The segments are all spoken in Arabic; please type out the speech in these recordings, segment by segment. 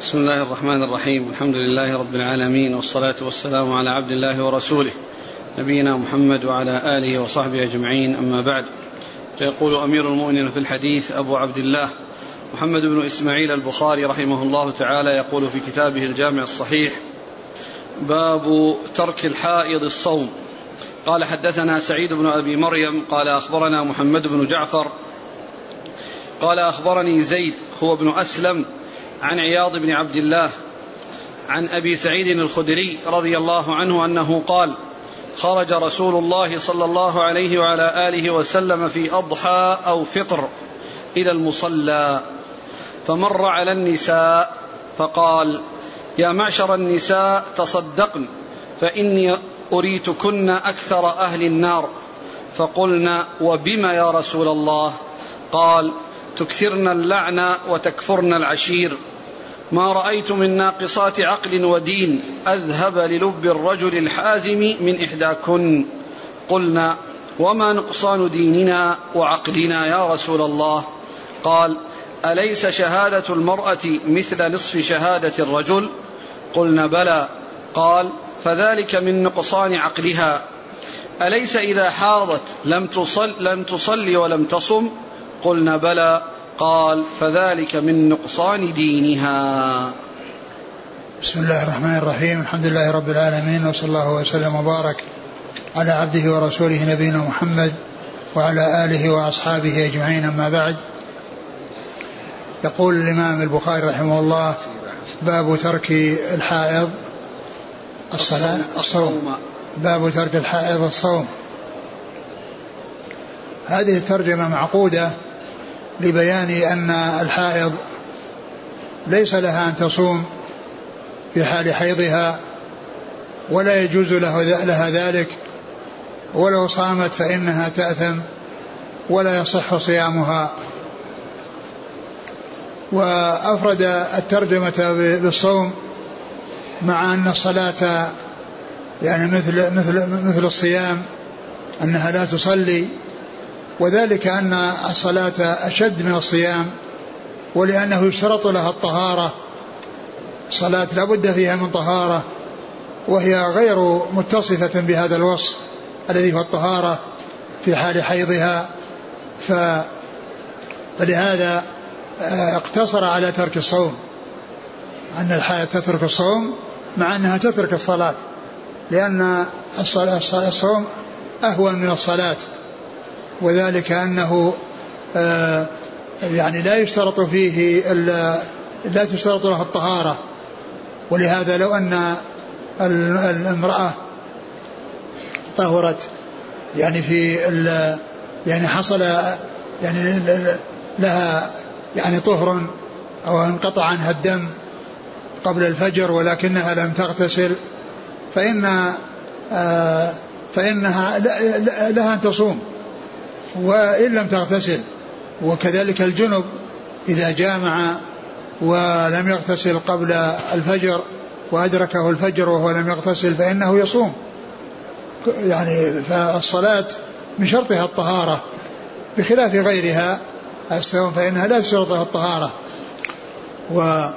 بسم الله الرحمن الرحيم. الحمد لله رب العالمين والصلاة والسلام على عبد الله ورسوله نبينا محمد وعلى آله وصحبه أجمعين. أما بعد فيقول أمير المؤمنين في الحديث أبو عبد الله محمد بن إسماعيل البخاري رحمه الله تعالى يقول في كتابه الجامع الصحيح باب ترك الحائض الصوم. قال حدثنا سعيد بن أبي مريم قال أخبرنا محمد بن جعفر قال أخبرني زيد هو ابن أسلم عن عياض بن عبد الله عن أبي سعيد الخدري رضي الله عنه أنه قال خرج رسول الله صلى الله عليه وعلى آله وسلم في أضحى أو فطر إلى المصلى فمر على النساء فقال يا معشر النساء تصدقن فإني أريتكن أكثر أهل النار. فقلنا وبم يا رسول الله؟ قال تكثرن اللعن وتكفرن العشير. ما رأيت من ناقصات عقل ودين أذهب للب الرجل الحازم من إحداكن. قلنا وما نقصان ديننا وعقلنا يا رسول الله؟ قال أليس شهادة المرأة مثل نصف شهادة الرجل؟ قلنا بلى. قال فذلك من نقصان عقلها. أليس إذا حاضت لم تصل لم تصلي ولم تصم؟ قلنا بلى. قال فذلك من نقصان دينها. بسم الله الرحمن الرحيم. الحمد لله رب العالمين وصلى الله وسلم وبارك على عبده ورسوله نبينا محمد وعلى آله وأصحابه أجمعين أما بعد. يقول الإمام البخاري رحمه الله باب ترك الحائض الصلاة الصوم باب ترك الحائض الصوم. هذه الترجمة معقودة لبيان أن الحائض ليس لها أن تصوم في حال حيضها ولا يجوز له لها ذلك ولو صامت فإنها تأثم ولا يصح صيامها. وأفرد الترجمة بالصوم مع أن الصلاة يعني مثل مثل مثل الصيام أنها لا تصلي وذلك أن الصلاة أشد من الصيام ولأنه يشترط لها الطهارة. الصلاة لا بد فيها من طهارة وهي غير متصفة بهذا الوصف الذي هو الطهارة في حال حيضها. ف فلهذا آه، اقتصر على ترك الصوم. أن الحياة تترك الصوم مع أنها تترك الصلاة لأن الصوم أهون من الصلاة. وذلك أنه آه، يعني لا يشترط فيه لا تشترط له الطهارة. ولهذا لو أن المرأة طهرت يعني في يعني حصل يعني لها يعني طهر أو انقطع عنها الدم قبل الفجر ولكنها لم تغتسل فإن آه، فإنها لها أن تصوم. وإن لم تغتسل وكذلك الجنب إذا جامع ولم يغتسل قبل الفجر وأدركه الفجر وهو لم يغتسل فإنه يصوم. يعني فالصلاة من شرطها الطهارة بخلاف غيرها الصوم فإنها لا تشرطها الطهارة. و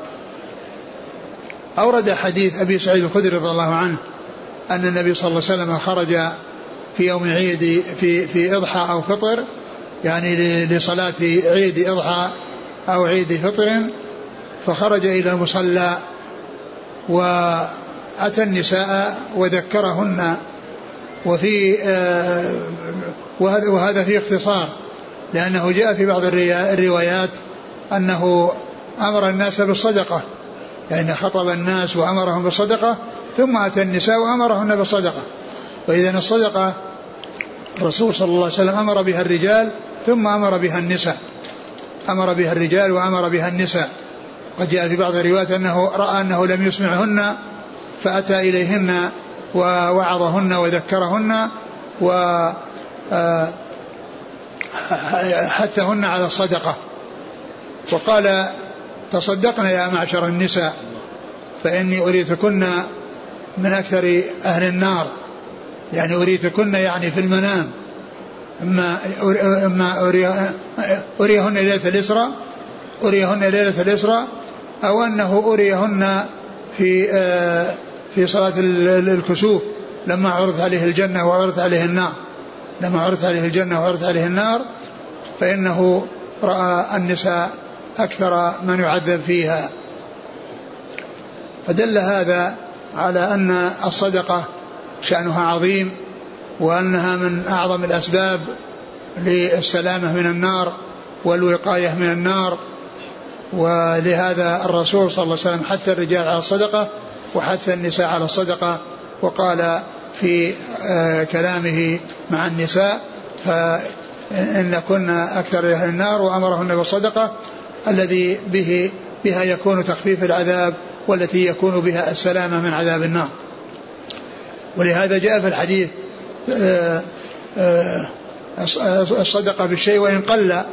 أورد حديث أبي سعيد الخدري رضي الله عنه أن النبي صلى الله عليه وسلم خرج في يوم عيد في في إضحى أو فطر يعني لصلاة عيد إضحى أو عيد فطر فخرج إلى المصلى وأتى النساء وذكرهن وفي آه، وهذا فيه اختصار لأنه جاء في بعض الروايات أنه أمر الناس بالصدقة يعني خطب الناس وأمرهم بالصدقة ثم أتى النساء وأمرهن بالصدقة. فإذا الصدقة الرسول صلى الله عليه وسلم أمر بها الرجال ثم أمر بها النساء. أمر بها الرجال وأمر بها النساء. قد جاء في بعض الروايات أنه رأى أنه لم يسمعهن فأتى إليهن ووعظهن وذكرهن و آه، حثهن على الصدقة. وقال تصدقن يا معشر النساء فإني أريتكن من أكثر أهل النار. يعني أريتكن يعني في المنام. أما أما أريهن ليلة الإسراء أريهن ليلة الإسراء أو أنه أريهن في آه، في صلاة الكسوف لما عرضت عليه الجنة وعرضت عليه النار. لما عرضت عليه الجنة وعرضت عليه النار فإنه رأى النساء أكثر من يعذب فيها. فدل هذا على أن الصدقة شأنها عظيم وأنها من أعظم الأسباب للسلامة من النار والوقاية من النار. ولهذا الرسول صلى الله عليه وسلم حث الرجال على الصدقة وحث النساء على الصدقة وقال في آه، كلامه مع النساء فإن كنا أكثر أهل النار وأمرهن بالصدقة الذي به بها يكون تخفيف العذاب والتي يكون بها السلامة من عذاب النار. ولهذا جاء في الحديث آه، آه، الصدقة بالشيء وإن قل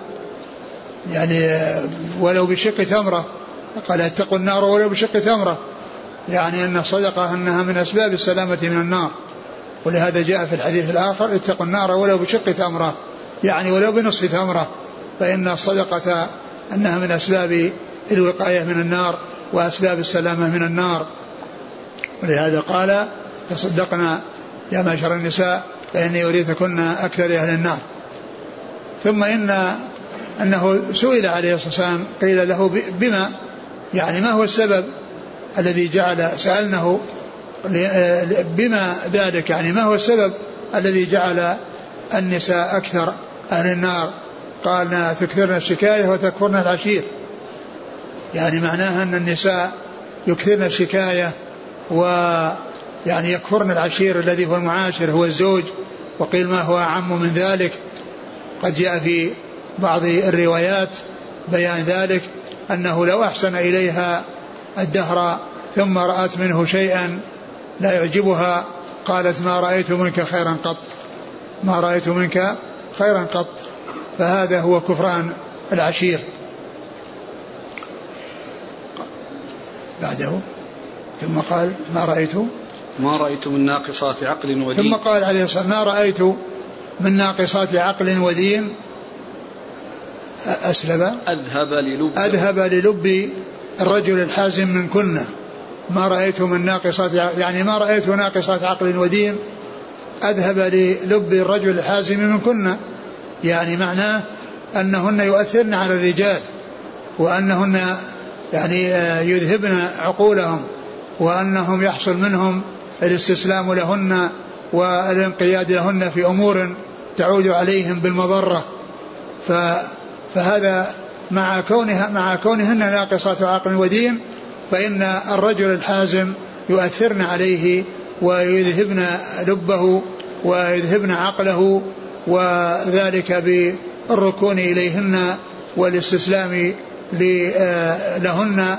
يعني ولو بشق تمرة. قال اتقوا النار ولو بشق تمرة. يعني أن الصدقة أنها من أسباب السلامة من النار. ولهذا جاء في الحديث الآخر اتقوا النار ولو بشق تمرة. يعني ولو بنصف تمرة. فإن الصدقة أنها من أسباب الوقاية من النار وأسباب السلامة من النار. ولهذا قال تصدقنا يا معشر النساء فإني أريدكن أكثر أهل النار. ثم إن أنه سئل عليه الصلاة والسلام قيل له بما؟ يعني ما هو السبب الذي جعل سألنه بما ذلك؟ يعني ما هو السبب الذي جعل النساء أكثر أهل النار؟ قالنا تكثرن الشكاية وتكفرن العشير. يعني معناها أن النساء يكثرن الشكاية و يعني يكفرن العشير الذي هو المعاشر هو الزوج وقيل ما هو أعم من ذلك. قد جاء في بعض الروايات بيان ذلك أنه لو أحسن إليها الدهر ثم رأت منه شيئا لا يعجبها قالت ما رأيت منك خيرا قط. ما رأيت منك خيرا قط. فهذا هو كفران العشير. بعده ثم قال ما رأيت ما رأيت من ناقصات عقل ودين. ثم قال عليه الصلاة ما رأيت من ناقصات عقل ودين؟ أسلب أذهب للب. أذهب للب الرجل الحازم من كنا. ما رأيت من ناقصات يعني ما رأيت ناقصات عقل ودين؟ أذهب للب الرجل الحازم من كنا. يعني معناه أنهن يؤثرن على الرجال وأنهن يعني يذهبن عقولهم وأنهم يحصل منهم الاستسلام لهن والانقياد لهن في أمور تعود عليهم بالمضرة. فهذا مع كونها مع كونهن ناقصات عقل ودين فإن الرجل الحازم يؤثرن عليه ويذهبن لبه ويذهبن عقله وذلك بالركون إليهن والاستسلام لهن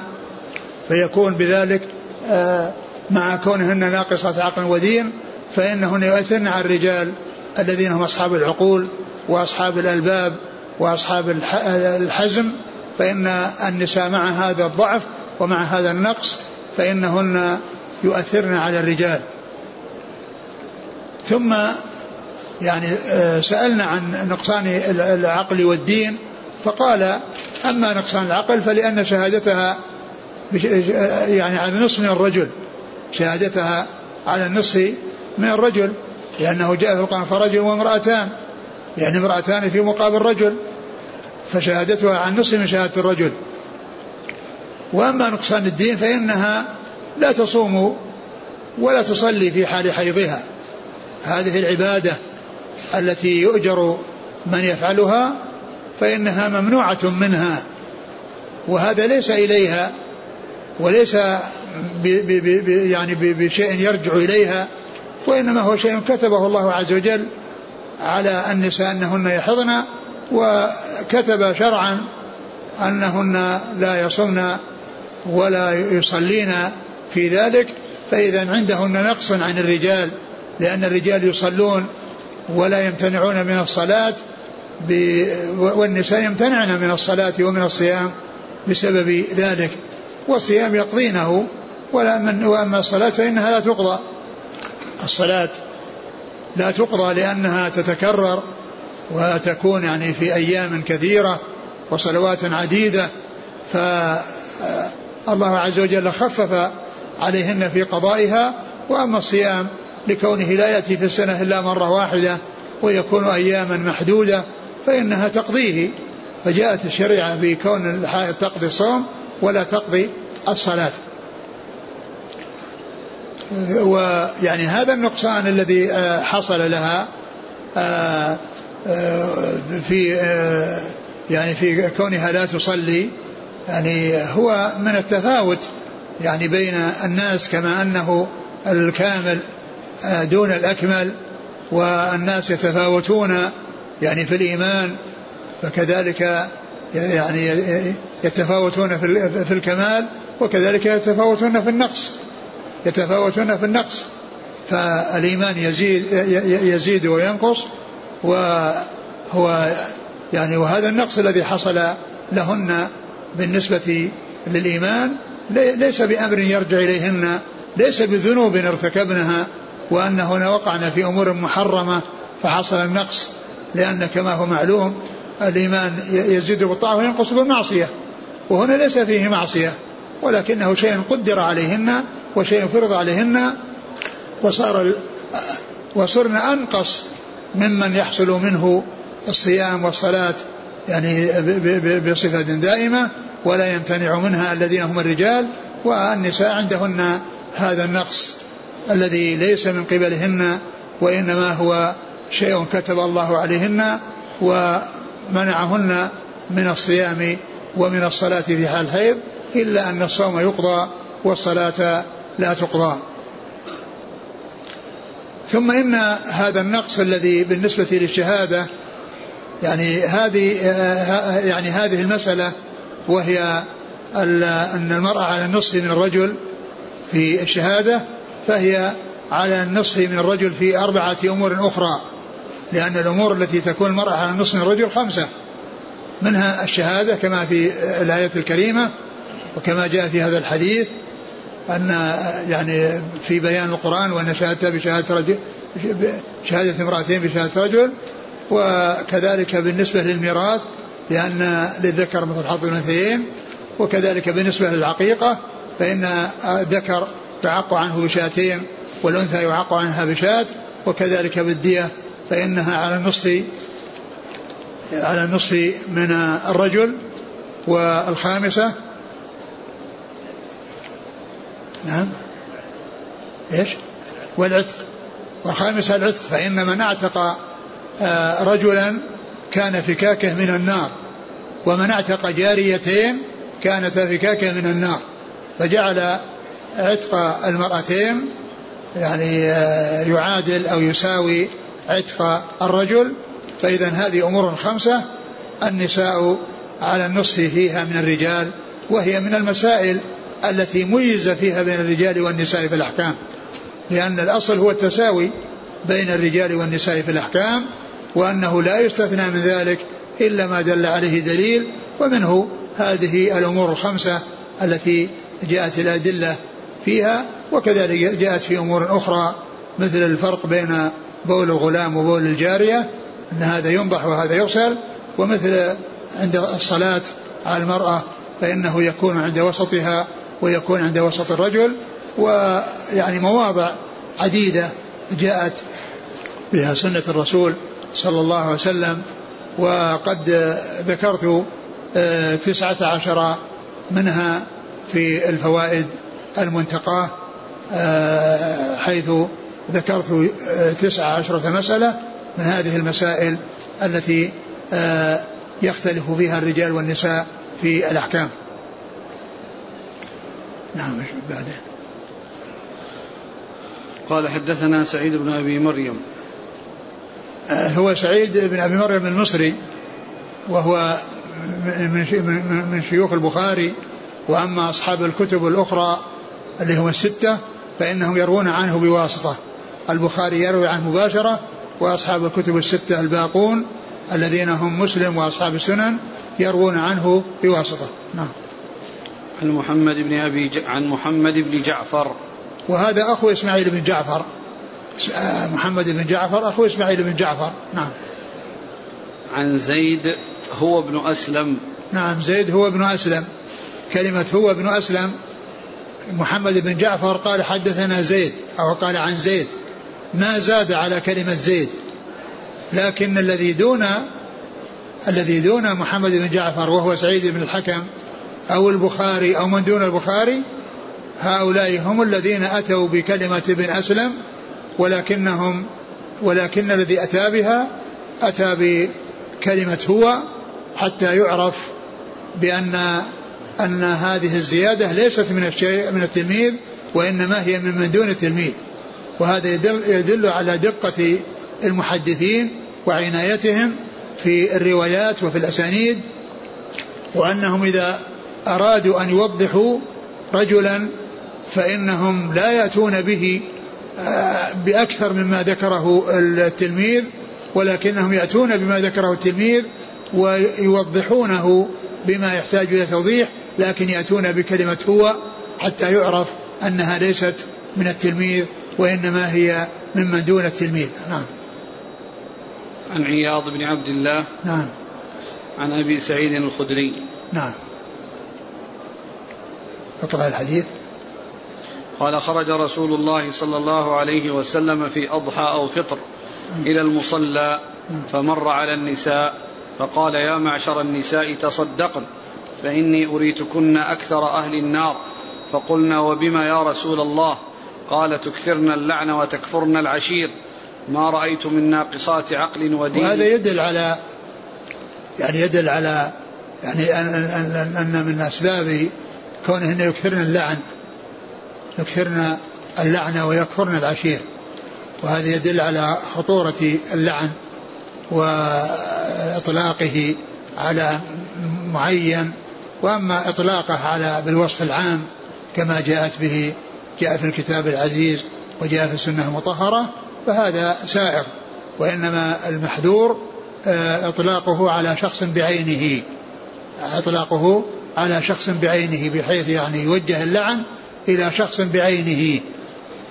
فيكون بذلك آه، مع كونهن ناقصات عقل ودين فإنهن يؤثرن على الرجال الذين هم أصحاب العقول وأصحاب الألباب وأصحاب الحزم فإن النساء مع هذا الضعف ومع هذا النقص فإنهن يؤثرن على الرجال. ثم يعني آه، سألنا عن نقصان العقل والدين فقال أما نقصان العقل فلأن شهادتها يعني على النصف من الرجل. شهادتها على النصف من الرجل لأنه جاء في القرآن فرجل وامرأتان يعني امرأتان في مقابل رجل فشهادتها عن نصف من شهادة الرجل. وأما نقصان الدين فإنها لا تصوم ولا تصلي في حال حيضها. هذه العبادة التي يؤجر من يفعلها فإنها ممنوعة منها وهذا ليس إليها وليس ب ب ب يعني بشيء يرجع إليها وإنما هو شيء كتبه الله عز وجل على النساء أنهن يحضن وكتب شرعا أنهن لا يصمن ولا يصلين في ذلك فإذا عندهن نقص عن الرجال لأن الرجال يصلون ولا يمتنعون من الصلاة والنساء يمتنعن من الصلاة ومن الصيام بسبب ذلك. والصيام يقضينه ولا من وأما الصلاة فإنها لا تقضى. الصلاة لا تقضى لأنها تتكرر وتكون يعني في أيام كثيرة وصلوات عديدة الله عز وجل خفف عليهن في قضائها. وأما الصيام لكونه لا يأتي في السنة إلا مرة واحدة ويكون أياما محدودة فإنها تقضيه. فجاءت الشريعة بكون الحائض تقضي الصوم ولا تقضي الصلاة. ويعني هذا النقصان الذي آه، حصل لها آه، آه، في يعني في كونها لا تصلي يعني هو من التفاوت يعني بين الناس كما أنه الكامل دون الأكمل والناس يتفاوتون يعني في الإيمان فكذلك يعني يتفاوتون في الكمال وكذلك يتفاوتون في النقص. يتفاوتون في النقص. فالإيمان يزيد يزيد وينقص وهو يعني وهذا النقص الذي حصل لهن بالنسبة للإيمان ليس بأمر يرجع إليهن ليس بذنوب ارتكبنها وأنهن وقعن في أمور محرمة فحصل النقص لأن كما هو معلوم الإيمان يزيد بالطاعة وينقص بالمعصية. وهنا ليس فيه معصية ولكنه شيء قدر عليهن وشيء فرض عليهن وصار وصرن أنقص ممن يحصل منه الصيام والصلاة يعني بصفة دائمة ولا يمتنع منها الذين هم الرجال والنساء عندهن هذا النقص الذي ليس من قبلهن وإنما هو شيء كتب الله عليهن ومنعهن من الصيام ومن الصلاة في حال الحيض إلا أن الصوم يقضى والصلاة لا تقضى. ثم إن هذا النقص الذي بالنسبة للشهادة يعني هذه يعني هذه المسألة وهي أن المرأة على النصف من الرجل في الشهادة فهي على النصف من الرجل في أربعة أمور أخرى. لأن الأمور التي تكون المرأة على من الرجل خمسة. منها الشهادة كما في الآية الكريمة وكما جاء في هذا الحديث أن يعني في بيان القرآن وأن شهادته بشهادة رجل شهادة امرأتين بشهادة رجل وكذلك بالنسبة للميراث لأن للذكر مثل حظ الأنثيين وكذلك بالنسبة للعقيقة فإن الذكر يعق عنه بشاتين والأنثى يعق عنها بشات وكذلك بالدية فإنها على النصف على النصف من الرجل والخامسة. نعم. إيش؟ والعتق. والخامسة العتق. فإن من اعتق آه، رجلا كان فكاكه من النار ومن اعتق جاريتين كانتا فكاكه من النار. فجعل عتق المرأتين يعني آه، يعادل أو يساوي عتق الرجل فإذا هذه أمور خمسة النساء على النصف فيها من الرجال وهي من المسائل التي ميز فيها بين الرجال والنساء في الأحكام. لأن الأصل هو التساوي بين الرجال والنساء في الأحكام وأنه لا يستثنى من ذلك إلا ما دل عليه دليل ومنه هذه الأمور الخمسة التي جاءت الأدلة فيها وكذلك جاءت في أمور أخرى مثل الفرق بين بول الغلام وبول الجارية أن هذا ينضح وهذا يغسل ومثل عند الصلاة على المرأة فإنه يكون عند وسطها ويكون عند وسط الرجل ويعني مواضع عديدة جاءت بها سنة الرسول صلى الله عليه وسلم وقد ذكرت آه، تسعة عشر منها في الفوائد المنتقاة آه، حيث ذكرت آه، تسعة عشرة مسألة من هذه المسائل التي يختلف فيها الرجال والنساء في الأحكام. نعم بعده قال حدثنا سعيد بن أبي مريم. آه، هو سعيد بن أبي مريم المصري وهو من شيوخ البخاري وأما أصحاب الكتب الأخرى اللي هم الستة فإنهم يروون عنه بواسطة. البخاري يروي عنه مباشرة وأصحاب الكتب الستة الباقون الذين هم مسلم وأصحاب السنن يروون عنه بواسطة. نعم. عن محمد بن أبي ج... عن محمد بن جعفر. وهذا أخو إسماعيل بن جعفر. آه، محمد بن جعفر أخو إسماعيل بن جعفر. نعم. عن زيد هو ابن أسلم. نعم زيد هو ابن أسلم. كلمة هو ابن أسلم محمد بن جعفر قال حدثنا زيد أو قال عن زيد. ما زاد على كلمة زيد. لكن الذي دون الذي دون محمد بن جعفر وهو سعيد بن الحكم أو البخاري أو من دون البخاري هؤلاء هم الذين أتوا بكلمة ابن أسلم ولكنهم ولكن الذي أتى بها أتى بكلمة هو حتى يعرف بأن أن هذه الزيادة ليست من الشيء من التلميذ وإنما هي من من دون التلميذ. وهذا يدل, يدل على دقة المحدثين وعنايتهم في الروايات وفي الأسانيد وأنهم إذا أرادوا أن يوضحوا رجلا فإنهم لا يأتون به آه، بأكثر مما ذكره التلميذ ولكنهم يأتون بما ذكره التلميذ ويوضحونه بما يحتاج إلى توضيح لكن يأتون بكلمة هو حتى يعرف أنها ليست من التلميذ وإنما هي ممن دون التلميذ. نعم. عن عياض بن عبد الله. نعم. عن أبي سعيد الخدري. نعم. اقرأ الحديث. قال خرج رسول الله صلى الله عليه وسلم في أضحى أو فطر إلى المصلى فمر على النساء فقال يا معشر النساء تصدقن فإني أريتكن أكثر أهل النار. فقلنا وبما يا رسول الله؟ قال تكثرن اللعن وتكفرن العشير. ما رأيت من ناقصات عقل ودين. وهذا يدل على يعني يدل على يعني أن, أن, أن من أسباب كونهن يكثرن اللعن يكثرن اللعن ويكفرن العشير. وهذا يدل على خطورة اللعن وإطلاقه على معين. وأما إطلاقه على بالوصف العام كما جاءت به جاء في الكتاب العزيز وجاء في السنة المطهرة فهذا سائر وإنما المحذور آه، إطلاقه على شخص بعينه إطلاقه على شخص بعينه بحيث يعني يوجه اللعن إلى شخص بعينه.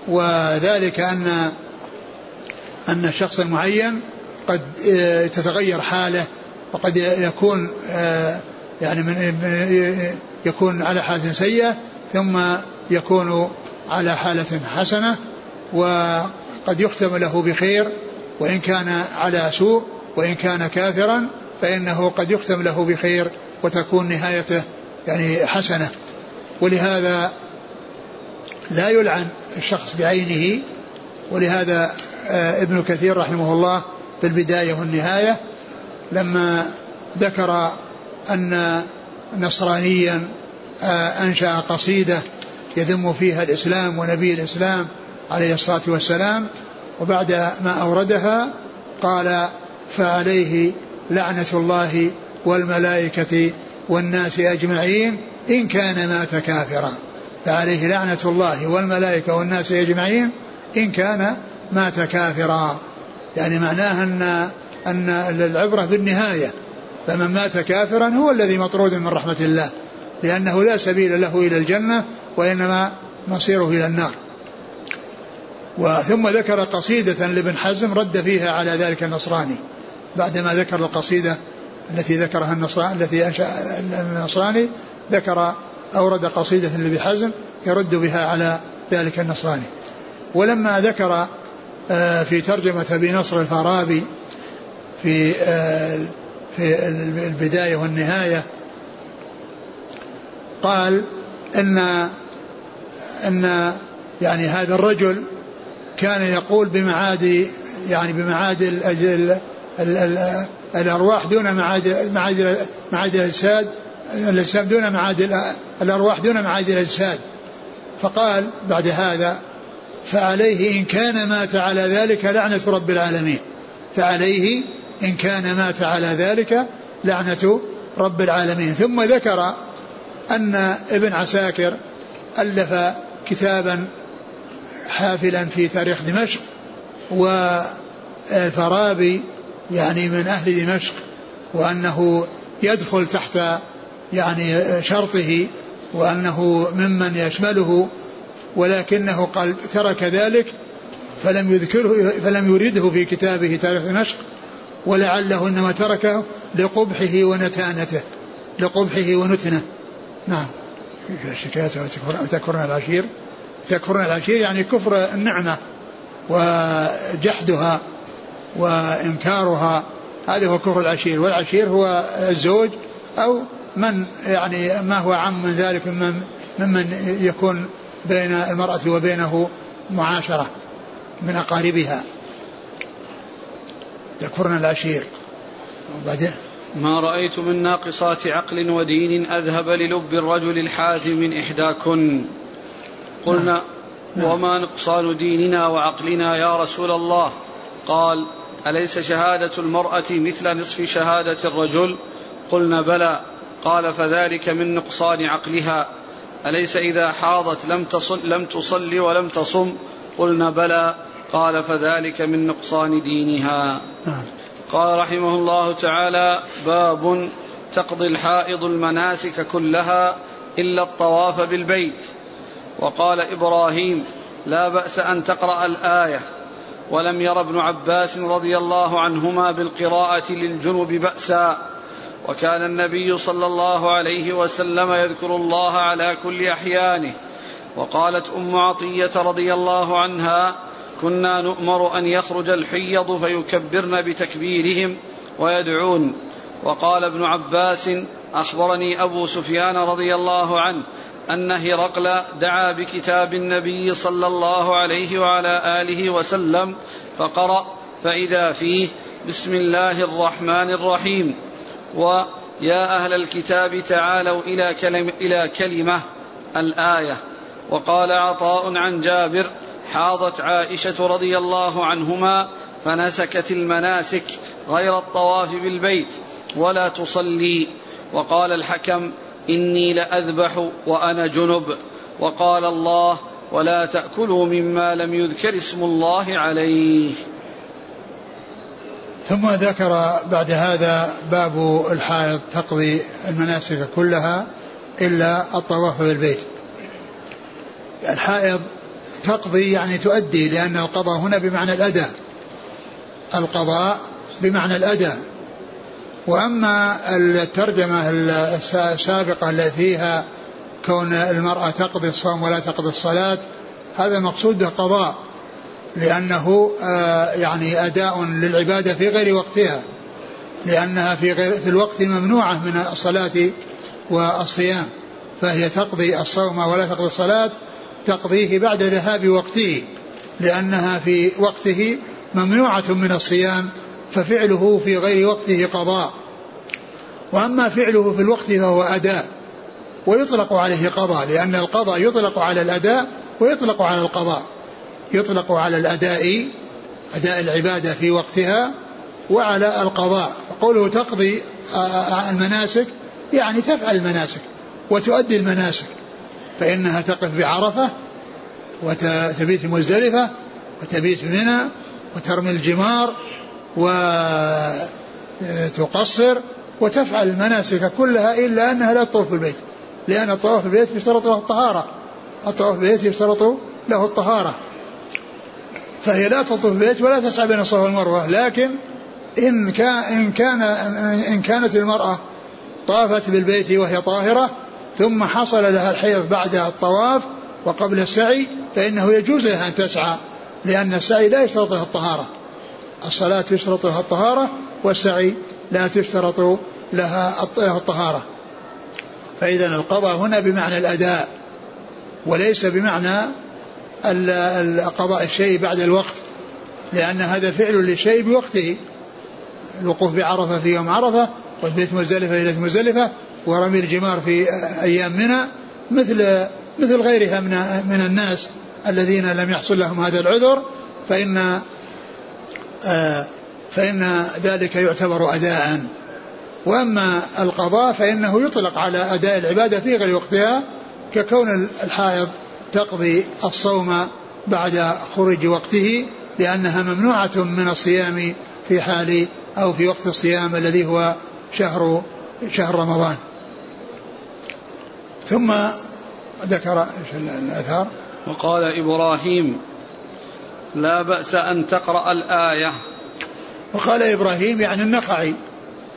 وذلك أن أن الشخص المعين قد آه، تتغير حاله وقد يكون آه، يعني من يكون على حالة سيئة ثم يكون على حالة حسنة وقد يختم له بخير وإن كان على سوء وإن كان كافرا فإنه قد يختم له بخير وتكون نهايته يعني حسنة. ولهذا لا يلعن الشخص بعينه ولهذا آه، ابن كثير رحمه الله في البداية والنهاية لما ذكر أن نصرانيا آه، أنشأ قصيدة يذم فيها الإسلام ونبي الإسلام عليه الصلاة والسلام وبعد ما أوردها قال فعليه لعنة الله والملائكة والناس أجمعين إن كان مات كافرا. فعليه لعنة الله والملائكة والناس أجمعين إن كان مات كافرا. يعني معناه أن أن العبرة بالنهاية فمن مات كافرا هو الذي مطرود من رحمة الله. لأنه لا سبيل له إلى الجنة وإنما مصيره إلى النار. وثم ذكر قصيدة لابن حزم رد فيها على ذلك النصراني بعدما ذكر القصيدة التي ذكرها النصراني التي أنشأ النصراني ذكر أورد قصيدة لابن حزم يرد بها على ذلك النصراني. ولما ذكر آه، في ترجمة أبي نصر الفارابي في آه، في البداية والنهاية قال إن إن يعني هذا الرجل كان يقول بمعاد يعني بمعاد ال ال ال ال الأرواح دون معاد معاد معاد الاجساد الاجسام دون معاد الأرواح دون معاد الاجساد فقال بعد هذا فعليه إن كان مات على ذلك لعنة رب العالمين. فعليه إن كان مات على ذلك لعنة رب العالمين. ثم ذكر أن ابن عساكر ألف كتابا حافلا في تاريخ دمشق والفارابي يعني من أهل دمشق وأنه يدخل تحت يعني شرطه وأنه ممن يشمله ولكنه قال ترك ذلك فلم يذكره فلم يرده في كتابه تاريخ دمشق ولعله إنما تركه لقبحه ونتانته لقبحه ونتنه. نعم. شكايتها وتكفرون العشير. تكفرون العشير يعني كفر النعمة وجحدها وإنكارها. هذا هو كفر العشير. والعشير هو الزوج أو من يعني ما هو عم من ذلك ممن, ممن يكون بين المرأة وبينه معاشرة من أقاربها. يكفرن العشير. وبعدين ما رأيت من ناقصات عقل ودين أذهب للب الرجل الحازم من إحداكن. قلنا نعم. نعم. وما نقصان ديننا وعقلنا يا رسول الله؟ قال أليس شهادة المرأة مثل نصف شهادة الرجل؟ قلنا بلى. قال فذلك من نقصان عقلها. أليس إذا حاضت لم تصل لم تصلي ولم تصم؟ قلنا بلى. قال فذلك من نقصان دينها. نعم. قال رحمه الله تعالى باب تقضي الحائض المناسك كلها إلا الطواف بالبيت. وقال إبراهيم لا بأس أن تقرأ الآية. ولم ير ابن عباس رضي الله عنهما بالقراءة للجنب بأسا. وكان النبي صلى الله عليه وسلم يذكر الله على كل أحيانه. وقالت أم عطية رضي الله عنها كنا نؤمر أن يخرج الحيض فيكبرن بتكبيرهم ويدعون. وقال ابن عباس أخبرني أبو سفيان رضي الله عنه أن هرقل دعا بكتاب النبي صلى الله عليه وعلى آله وسلم فقرأ فإذا فيه بسم الله الرحمن الرحيم. ويا أهل الكتاب تعالوا إلى, كلم إلى كلمة الآية. وقال عطاء عن جابر حاضت عائشة رضي الله عنهما فنسكت المناسك غير الطواف بالبيت ولا تصلي. وقال الحكم إني لأذبح وأنا جنب. وقال الله ولا تأكلوا مما لم يذكر اسم الله عليه. ثم ذكر بعد هذا باب الحائض تقضي المناسك كلها إلا الطواف بالبيت. الحائض تقضي يعني تؤدي لأن القضاء هنا بمعنى الأداء. القضاء بمعنى الأداء. وأما الترجمة السابقة التي فيها كون المرأة تقضي الصوم ولا تقضي الصلاة هذا مقصود قضاء لأنه آه، يعني أداء للعبادة في غير وقتها لأنها في, غير في الوقت ممنوعة من الصلاة والصيام فهي تقضي الصوم ولا تقضي الصلاة تقضيه بعد ذهاب وقته لأنها في وقته ممنوعة من الصيام ففعله في غير وقته قضاء. وأما فعله في الوقت فهو أداء ويطلق عليه قضاء لأن القضاء يطلق على الأداء ويطلق على القضاء. يطلق على الأداء أداء العبادة في وقتها وعلى القضاء. قوله تقضي المناسك يعني تفعل المناسك وتؤدي المناسك. فإنها تقف بعرفة وتبيت مزدلفة وتبيت بمنى وترمي الجمار وتقصر وتفعل المناسك كلها إلا أنها لا تطوف بالبيت. لأن الطواف بالبيت يشترط له الطهارة. الطواف بالبيت يشترط له الطهارة. فهي لا تطوف بالبيت ولا تسعى بين الصفا والمروة. لكن إن كان إن كان إن كانت المرأة طافت بالبيت وهي طاهرة ثم حصل لها الحيض بعد الطواف وقبل السعي فإنه يجوز لها أن تسعى لأن السعي لا يشترط له الطهارة. الصلاة يشترط لها الطهارة والسعي لا تشترط لها الطهارة. فإذا القضاء هنا بمعنى الأداء وليس بمعنى قضاء الشيء بعد الوقت لأن هذا فعل للشيء بوقته. الوقوف بعرفة في يوم عرفة والبيت مزدلفة إلى مزدلفة ورمي الجمار في أيام منى مثل مثل غيرها من من الناس الذين لم يحصل لهم هذا العذر فإن آه، فإن ذلك يعتبر أداء. وأما القضاء فإنه يطلق على أداء العبادة في غير وقتها ككون الحائض تقضي الصوم بعد خروج وقته لأنها ممنوعة من الصيام في حال أو في وقت الصيام الذي هو شهر شهر رمضان. ثم ذكر الآثار. وقال إبراهيم لا بأس أن تقرأ الآية. وقال إبراهيم يعني النخعي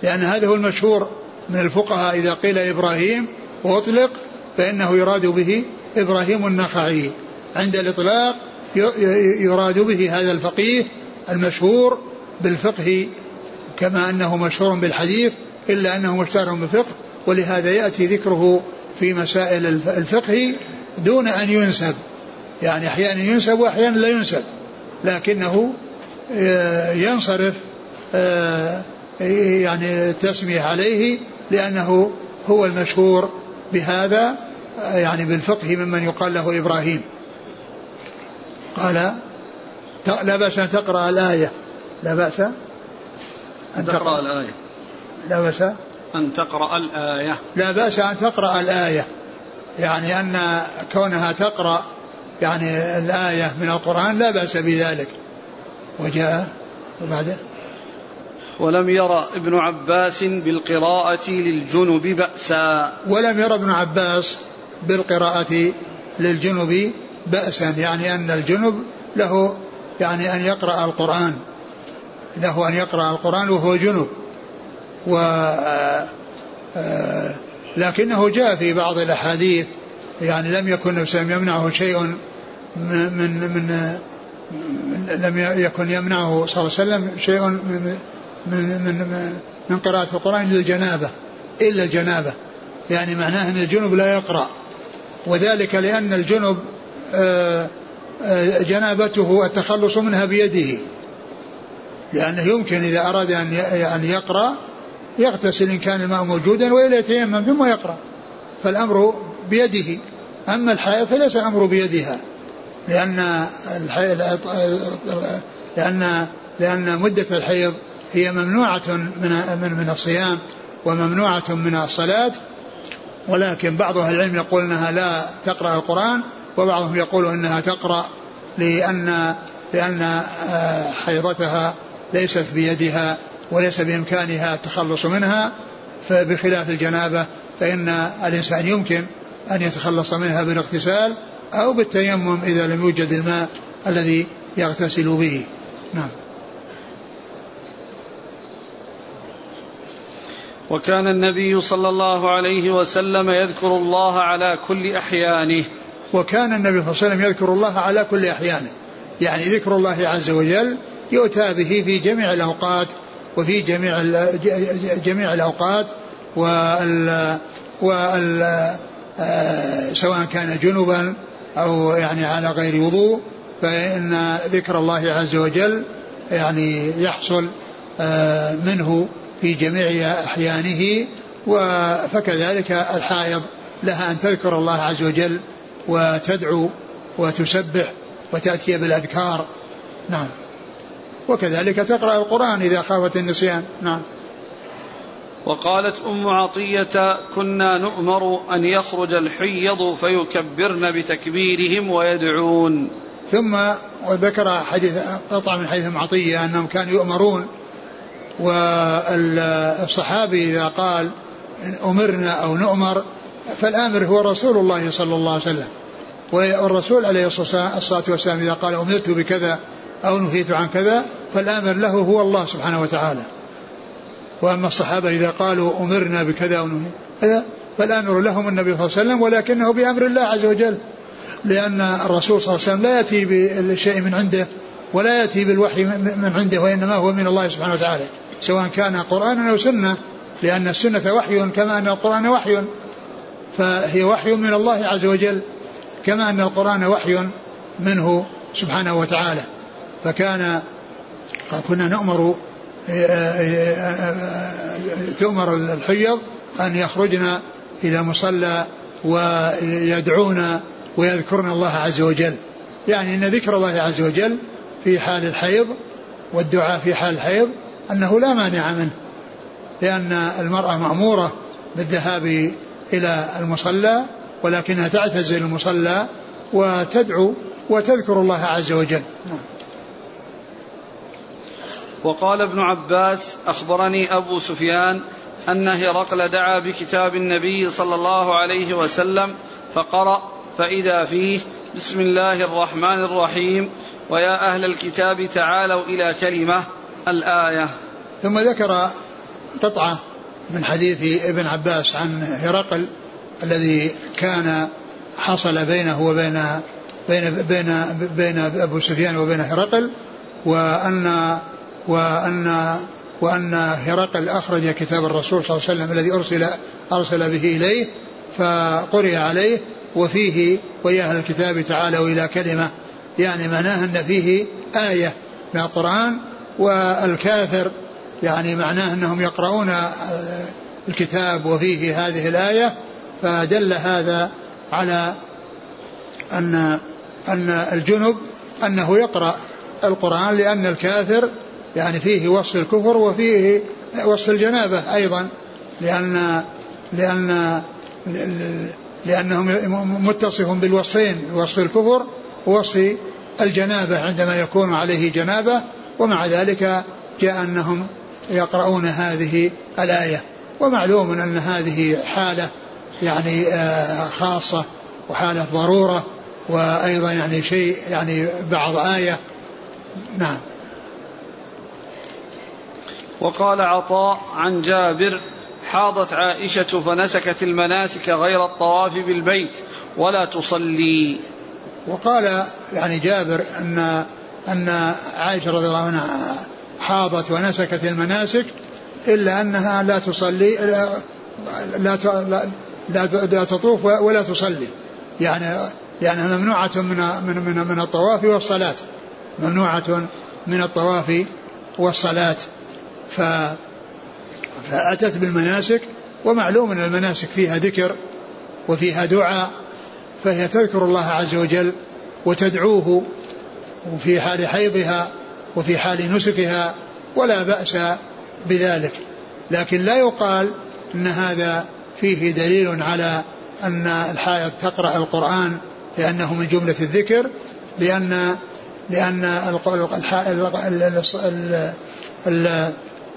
لأن هذا هو المشهور من الفقهاء إذا قيل إبراهيم وأطلق فإنه يراد به إبراهيم النخعي. عند الإطلاق يراد به هذا الفقيه المشهور بالفقه كما أنه مشهور بالحديث إلا أنه مشتهر بالفقه. ولهذا يأتي ذكره في مسائل الفقه دون أن ينسب. يعني أحيانا ينسب وأحيانا لا ينسب. لكنه آه، ينصرف آه، يعني التسمية عليه لأنه هو المشهور بهذا آه، يعني بالفقه ممن يقال له إبراهيم. قال لا بأس أن تقرأ الآية. لا بأس أن تقرأ. الآية. لا بأس أن تقرأ الآية. لا بأس أن تقرأ الآية. يعني أن كونها تقرأ يعني الآية من القرآن لا بأس بذلك. وجاء وبعده ولم يرى ابن عباس بالقراءة للجنب بأسا. ولم يرى ابن عباس بالقراءة للجنب بأسا. يعني أن الجنب له يعني أن يقرأ القرآن. له أن يقرأ القرآن وهو جنب. و آه، لكنه جاء في بعض الأحاديث يعني لم يكن يمنعه شيء من من, من لم يكن يمنعه صلى الله عليه وسلم شيء من من من, من قراءة القرآن إلا الجنابة إلا الجنابة. يعني معناه أن الجنب لا يقرأ. وذلك لأن الجنب آه، آه، جنابته التخلص منها بيده. لأنه يمكن إذا أراد أن يقرأ يغتسل إن كان الماء موجودا وإلا يتيمم ثم يقرأ. فالأمر بيده. أما الحائض فليس الأمر بيدها. لأن لأن لأن مدة الحيض هي ممنوعة من من من الصيام وممنوعة من الصلاة. ولكن بعض أهل العلم يقول أنها لا تقرأ القرآن وبعضهم يقول أنها تقرأ لأن لأن آه، حيضتها ليست بيدها. وليس بإمكانها التخلص منها فبخلاف الجنابة فإن الإنسان يمكن أن يتخلص منها بالاغتسال أو بالتيمم إذا لم يوجد الماء الذي يغتسل به. نعم. وكان النبي صلى الله عليه وسلم يذكر الله على كل أحيانه. وكان النبي صلى الله عليه وسلم يذكر الله على كل أحيانه. يعني ذكر الله عز وجل يؤتى به في جميع الأوقات وفي جميع جميع الأوقات وال وال آه، سواء كان جنبا أو يعني على غير وضوء فإن ذكر الله عز وجل يعني يحصل آه، منه في جميع أحيانه فكذلك الحائض لها أن تذكر الله عز وجل وتدعو وتسبح وتأتي بالأذكار. نعم. وكذلك تقرأ القرآن إذا خافت النسيان. نعم. وقالت أم عطية كنا نؤمر أن يخرج الحيض فيكبرن بتكبيرهم ويدعون. ثم وذكر حديث قطع من حديث أم عطية أنهم كانوا يؤمرون والصحابي إذا قال أمرنا أو نؤمر فالآمر هو رسول الله صلى الله عليه وسلم والرسول عليه الصلاة والسلام إذا قال أمرت بكذا أو نهيت عن كذا فالآمر له هو الله سبحانه وتعالى. وأما الصحابة إذا قالوا أمرنا بكذا أو نهيت فالآمر لهم النبي صلى الله عليه وسلم ولكنه بأمر الله عز وجل. لأن الرسول صلى الله عليه وسلم لا يأتي بالشيء من عنده ولا يأتي بالوحي من عنده وإنما هو من الله سبحانه وتعالى. سواء كان قرآنا أو سنة لأن السنة وحي كما أن القرآن وحي. فهي وحي من الله عز وجل كما أن القرآن وحي منه سبحانه وتعالى. فكان كنا نؤمر تؤمر الحيض أن يخرجن إلى مصلى ويدعون ويذكرن الله عز وجل. يعني أن ذكر الله عز وجل في حال الحيض والدعاء في حال الحيض أنه لا مانع منه لأن المرأة مأمورة بالذهاب إلى المصلى ولكنها تعتزل المصلى وتدعو وتذكر الله عز وجل. وقال ابن عباس أخبرني أبو سفيان أن هرقل دعا بكتاب النبي صلى الله عليه وسلم فقرأ فإذا فيه بسم الله الرحمن الرحيم ويا أهل الكتاب تعالوا إلى كلمة الآية. ثم ذكر قطعة من حديث ابن عباس عن هرقل الذي كان حصل بينه وبين بين بين بين أبو سفيان وبين هرقل وأن وأن وأن هرقل أخرج كتاب الرسول صلى الله عليه وسلم الذي أرسل أرسل به إليه فقرئ عليه وفيه ويا أهل الكتاب تعالوا إلى كلمة يعني معناه أن فيه آية من القرآن والكافر يعني معناه أنهم يقرؤون الكتاب وفيه هذه الآية فدل هذا على أن أن الجنب أنه يقرأ القرآن لأن الكافر يعني فيه وصف الكفر وفيه وصف الجنابة أيضا لأن لأن لأنهم متصف بالوصفين وصف الكفر ووصف الجنابة عندما يكون عليه جنابة ومع ذلك جاء أنهم يقرؤون هذه الآية. ومعلوم أن هذه حالة يعني آه، خاصة وحالة ضرورة وأيضا يعني شيء يعني بعض آية. نعم. وقال عطاء عن جابر حاضت عائشة فنسكت المناسك غير الطواف بالبيت ولا تصلي. وقال يعني جابر أن أن عائشة رضي الله عنها حاضت ونسكت المناسك إلا أنها لا تصلي لا لا لا, تطوف ولا تصلي. يعني لأنها ممنوعة من من من, من الطواف والصلاة. ممنوعة من الطواف والصلاة. ف فأتت بالمناسك ومعلوم أن المناسك فيها ذكر وفيها دعاء فهي تذكر الله عز وجل وتدعوه وفي حال حيضها وفي حال نسكها ولا بأس بذلك. لكن لا يقال أن هذا فيه دليل على أن الحائض تقرأ القرآن لأنه من جملة الذكر لأن لأن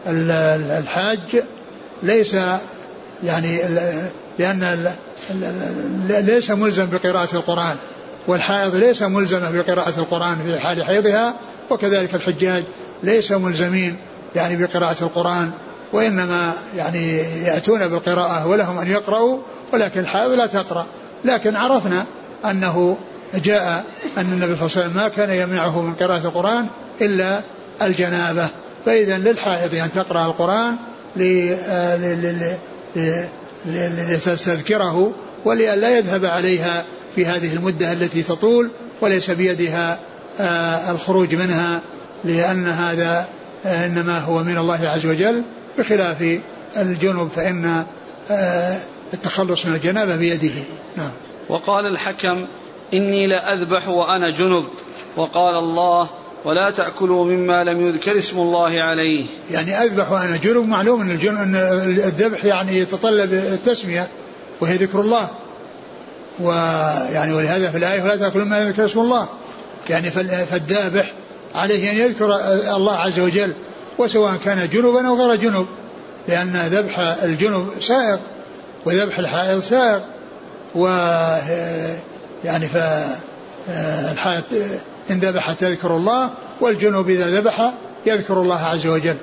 الحاج ليس يعني لأن ليس ملزم بقراءة القرآن والحائض ليس ملزمة بقراءة القرآن في حال حيضها وكذلك الحجاج ليس ملزمين يعني بقراءة القرآن وإنما يعني يأتون بالقراءة ولهم أن يقرأوا ولكن الحائض لا تقرأ. لكن عرفنا أنه جاء أن النبي صلى الله عليه وسلم ما كان يمنعه من قراءة القرآن إلا الجنابة. فإذا للحائض أن تقرأ القرآن لتستذكره ولئلا يذهب عليها في هذه المدة التي تطول وليس بيدها آه، الخروج منها لأن هذا آه، إنما هو من الله عز وجل. بخلاف الجنوب فإن آه، التخلص من الجنابة بيده. نعم. وقال الحكم إني لأذبح وأنا جنب وقال الله ولا تأكلوا مما لم يذكر اسم الله عليه. يعني أذبح وأنا جنب معلوم أن, أن الذبح يعني يتطلب التسمية وهي ذكر الله. ويعني ولهذا في الآية ولا تأكلوا مما لم يذكر اسم الله. يعني فالذابح عليه أن يذكر الله عز وجل وسواء كان جنبا أو غير جنب لأن ذبح الجنب سائغ وذبح الحائض سائغ و يعني فالحائض إن ذبح تذكر الله والجنوب إذا ذبح يذكر الله عز وجل.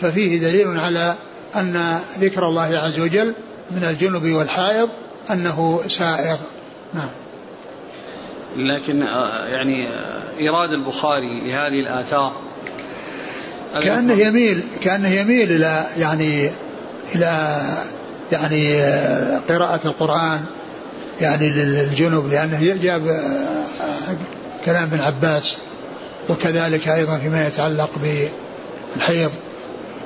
ففيه دليل على أن ذكر الله عز وجل من الجنوب والحائض أنه سائغ. نعم. لكن آه، يعني آه، إيراد البخاري لهذه الآثار. كأنه يميل كأنه يميل إلى يعني إلى يعني آه، قراءة القرآن يعني للجنوب لأنه جاب كلام ابن عباس وكذلك أيضا فيما يتعلق بالحيض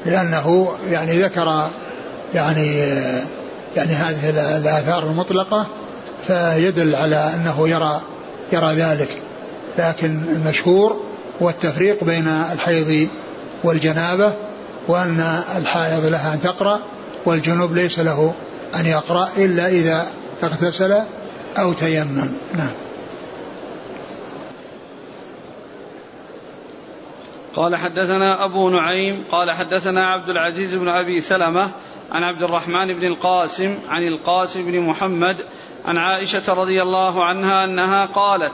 لأنه يعني ذكر يعني يعني هذه الآثار المطلقة فيدل على أنه يرى يرى ذلك. لكن المشهور هو التفريق بين الحيض والجنابة وأن الحائض لها أن تقرأ والجنوب ليس له أن يقرأ إلا إذا اغتسل أو تيمم. نعم. قال حدثنا أبو نعيم قال حدثنا عبد العزيز بن أبي سلمة عن عبد الرحمن بن القاسم عن القاسم بن محمد عن عائشة رضي الله عنها أنها قالت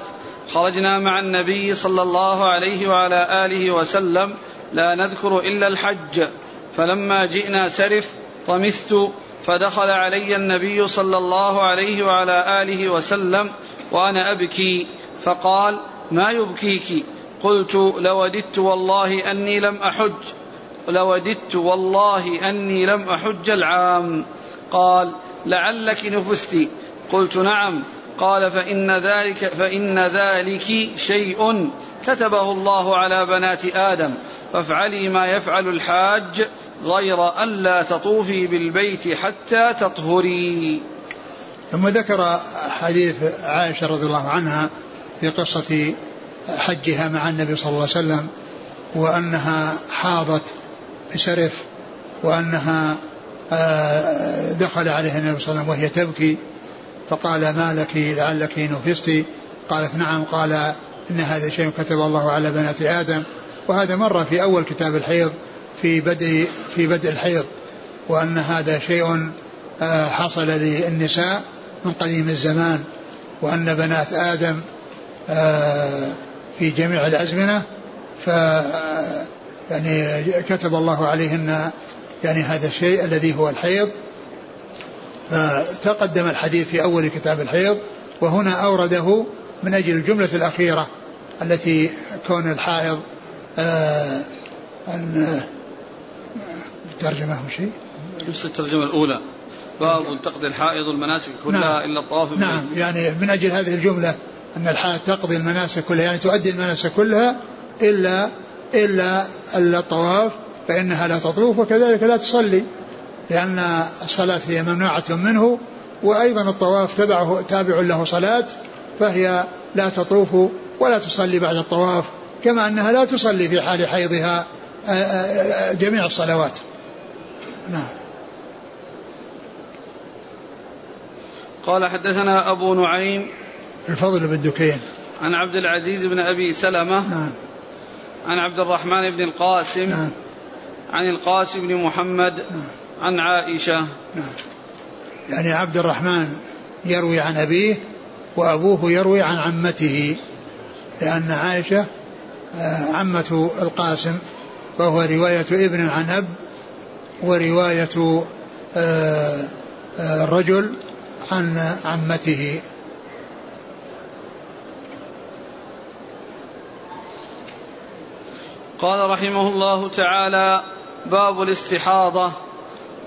خرجنا مع النبي صلى الله عليه وعلى آله وسلم لا نذكر إلا الحج فلما جئنا سرف طمثت فدخل علي النبي صلى الله عليه وعلى آله وسلم وأنا أبكي فقال ما يبكيك؟ قلت لوددت والله أني لم أحج لوددت والله أني لم أحج العام. قال لعلك نفست قلت نعم. قال فإن ذلك فإن ذلك شيء كتبه الله على بنات آدم. فافعلي ما يفعل الحاج غير ألا تطوفي بالبيت حتى تطهري. ثم ذكر حديث عائشة رضي الله عنها في قصة حجها مع النبي صلى الله عليه وسلم وأنها حاضت بسرف وأنها آه، دخل عليها النبي صلى الله عليه وسلم وهي تبكي فقال ما لك لعلك نفست قالت نعم قال إن هذا شيء كتب الله على بنات آدم. وهذا مر في أول كتاب الحيض في بدء في بدء الحيض وأن هذا شيء آه، حصل للنساء من قديم الزمان وأن بنات آدم آه، في جميع الأزمنة ف يعني كتب الله عليهن يعني هذا الشيء الذي هو الحيض. فتقدم الحديث في أول كتاب الحيض وهنا أورده من أجل الجملة الأخيرة التي كون الحائض آه أن الترجمة شيء؟ نفس الترجمة الأولى. باب تقضي الحائض المناسك كلها نعم. إلا الطواف نعم. يعني من أجل هذه الجملة أن الحائض تقضي المناسك كلها يعني تؤدي المناسك كلها إلا إلا الطواف فإنها لا تطوف وكذلك لا تصلي لأن الصلاة هي ممنوعة منه وأيضا الطواف تبعه تابع له صلاة فهي لا تطوف ولا تصلي بعد الطواف كما أنها لا تصلي في حال حيضها آه، آه، آه، جميع الصلوات. نعم. قال حدثنا أبو نعيم الفضل بن دكين. عن عبد العزيز بن أبي سلمة نعم. عن عبد الرحمن بن القاسم نعم. عن القاسم بن محمد نعم. عن عائشة. نعم. يعني عبد الرحمن يروي عن أبيه وأبوه يروي عن عمته لأن عائشة آه، عمة القاسم فهو رواية ابن عن أب ورواية آه، آه، الرجل عن عمته. قال رحمه الله تعالى باب الاستحاضة.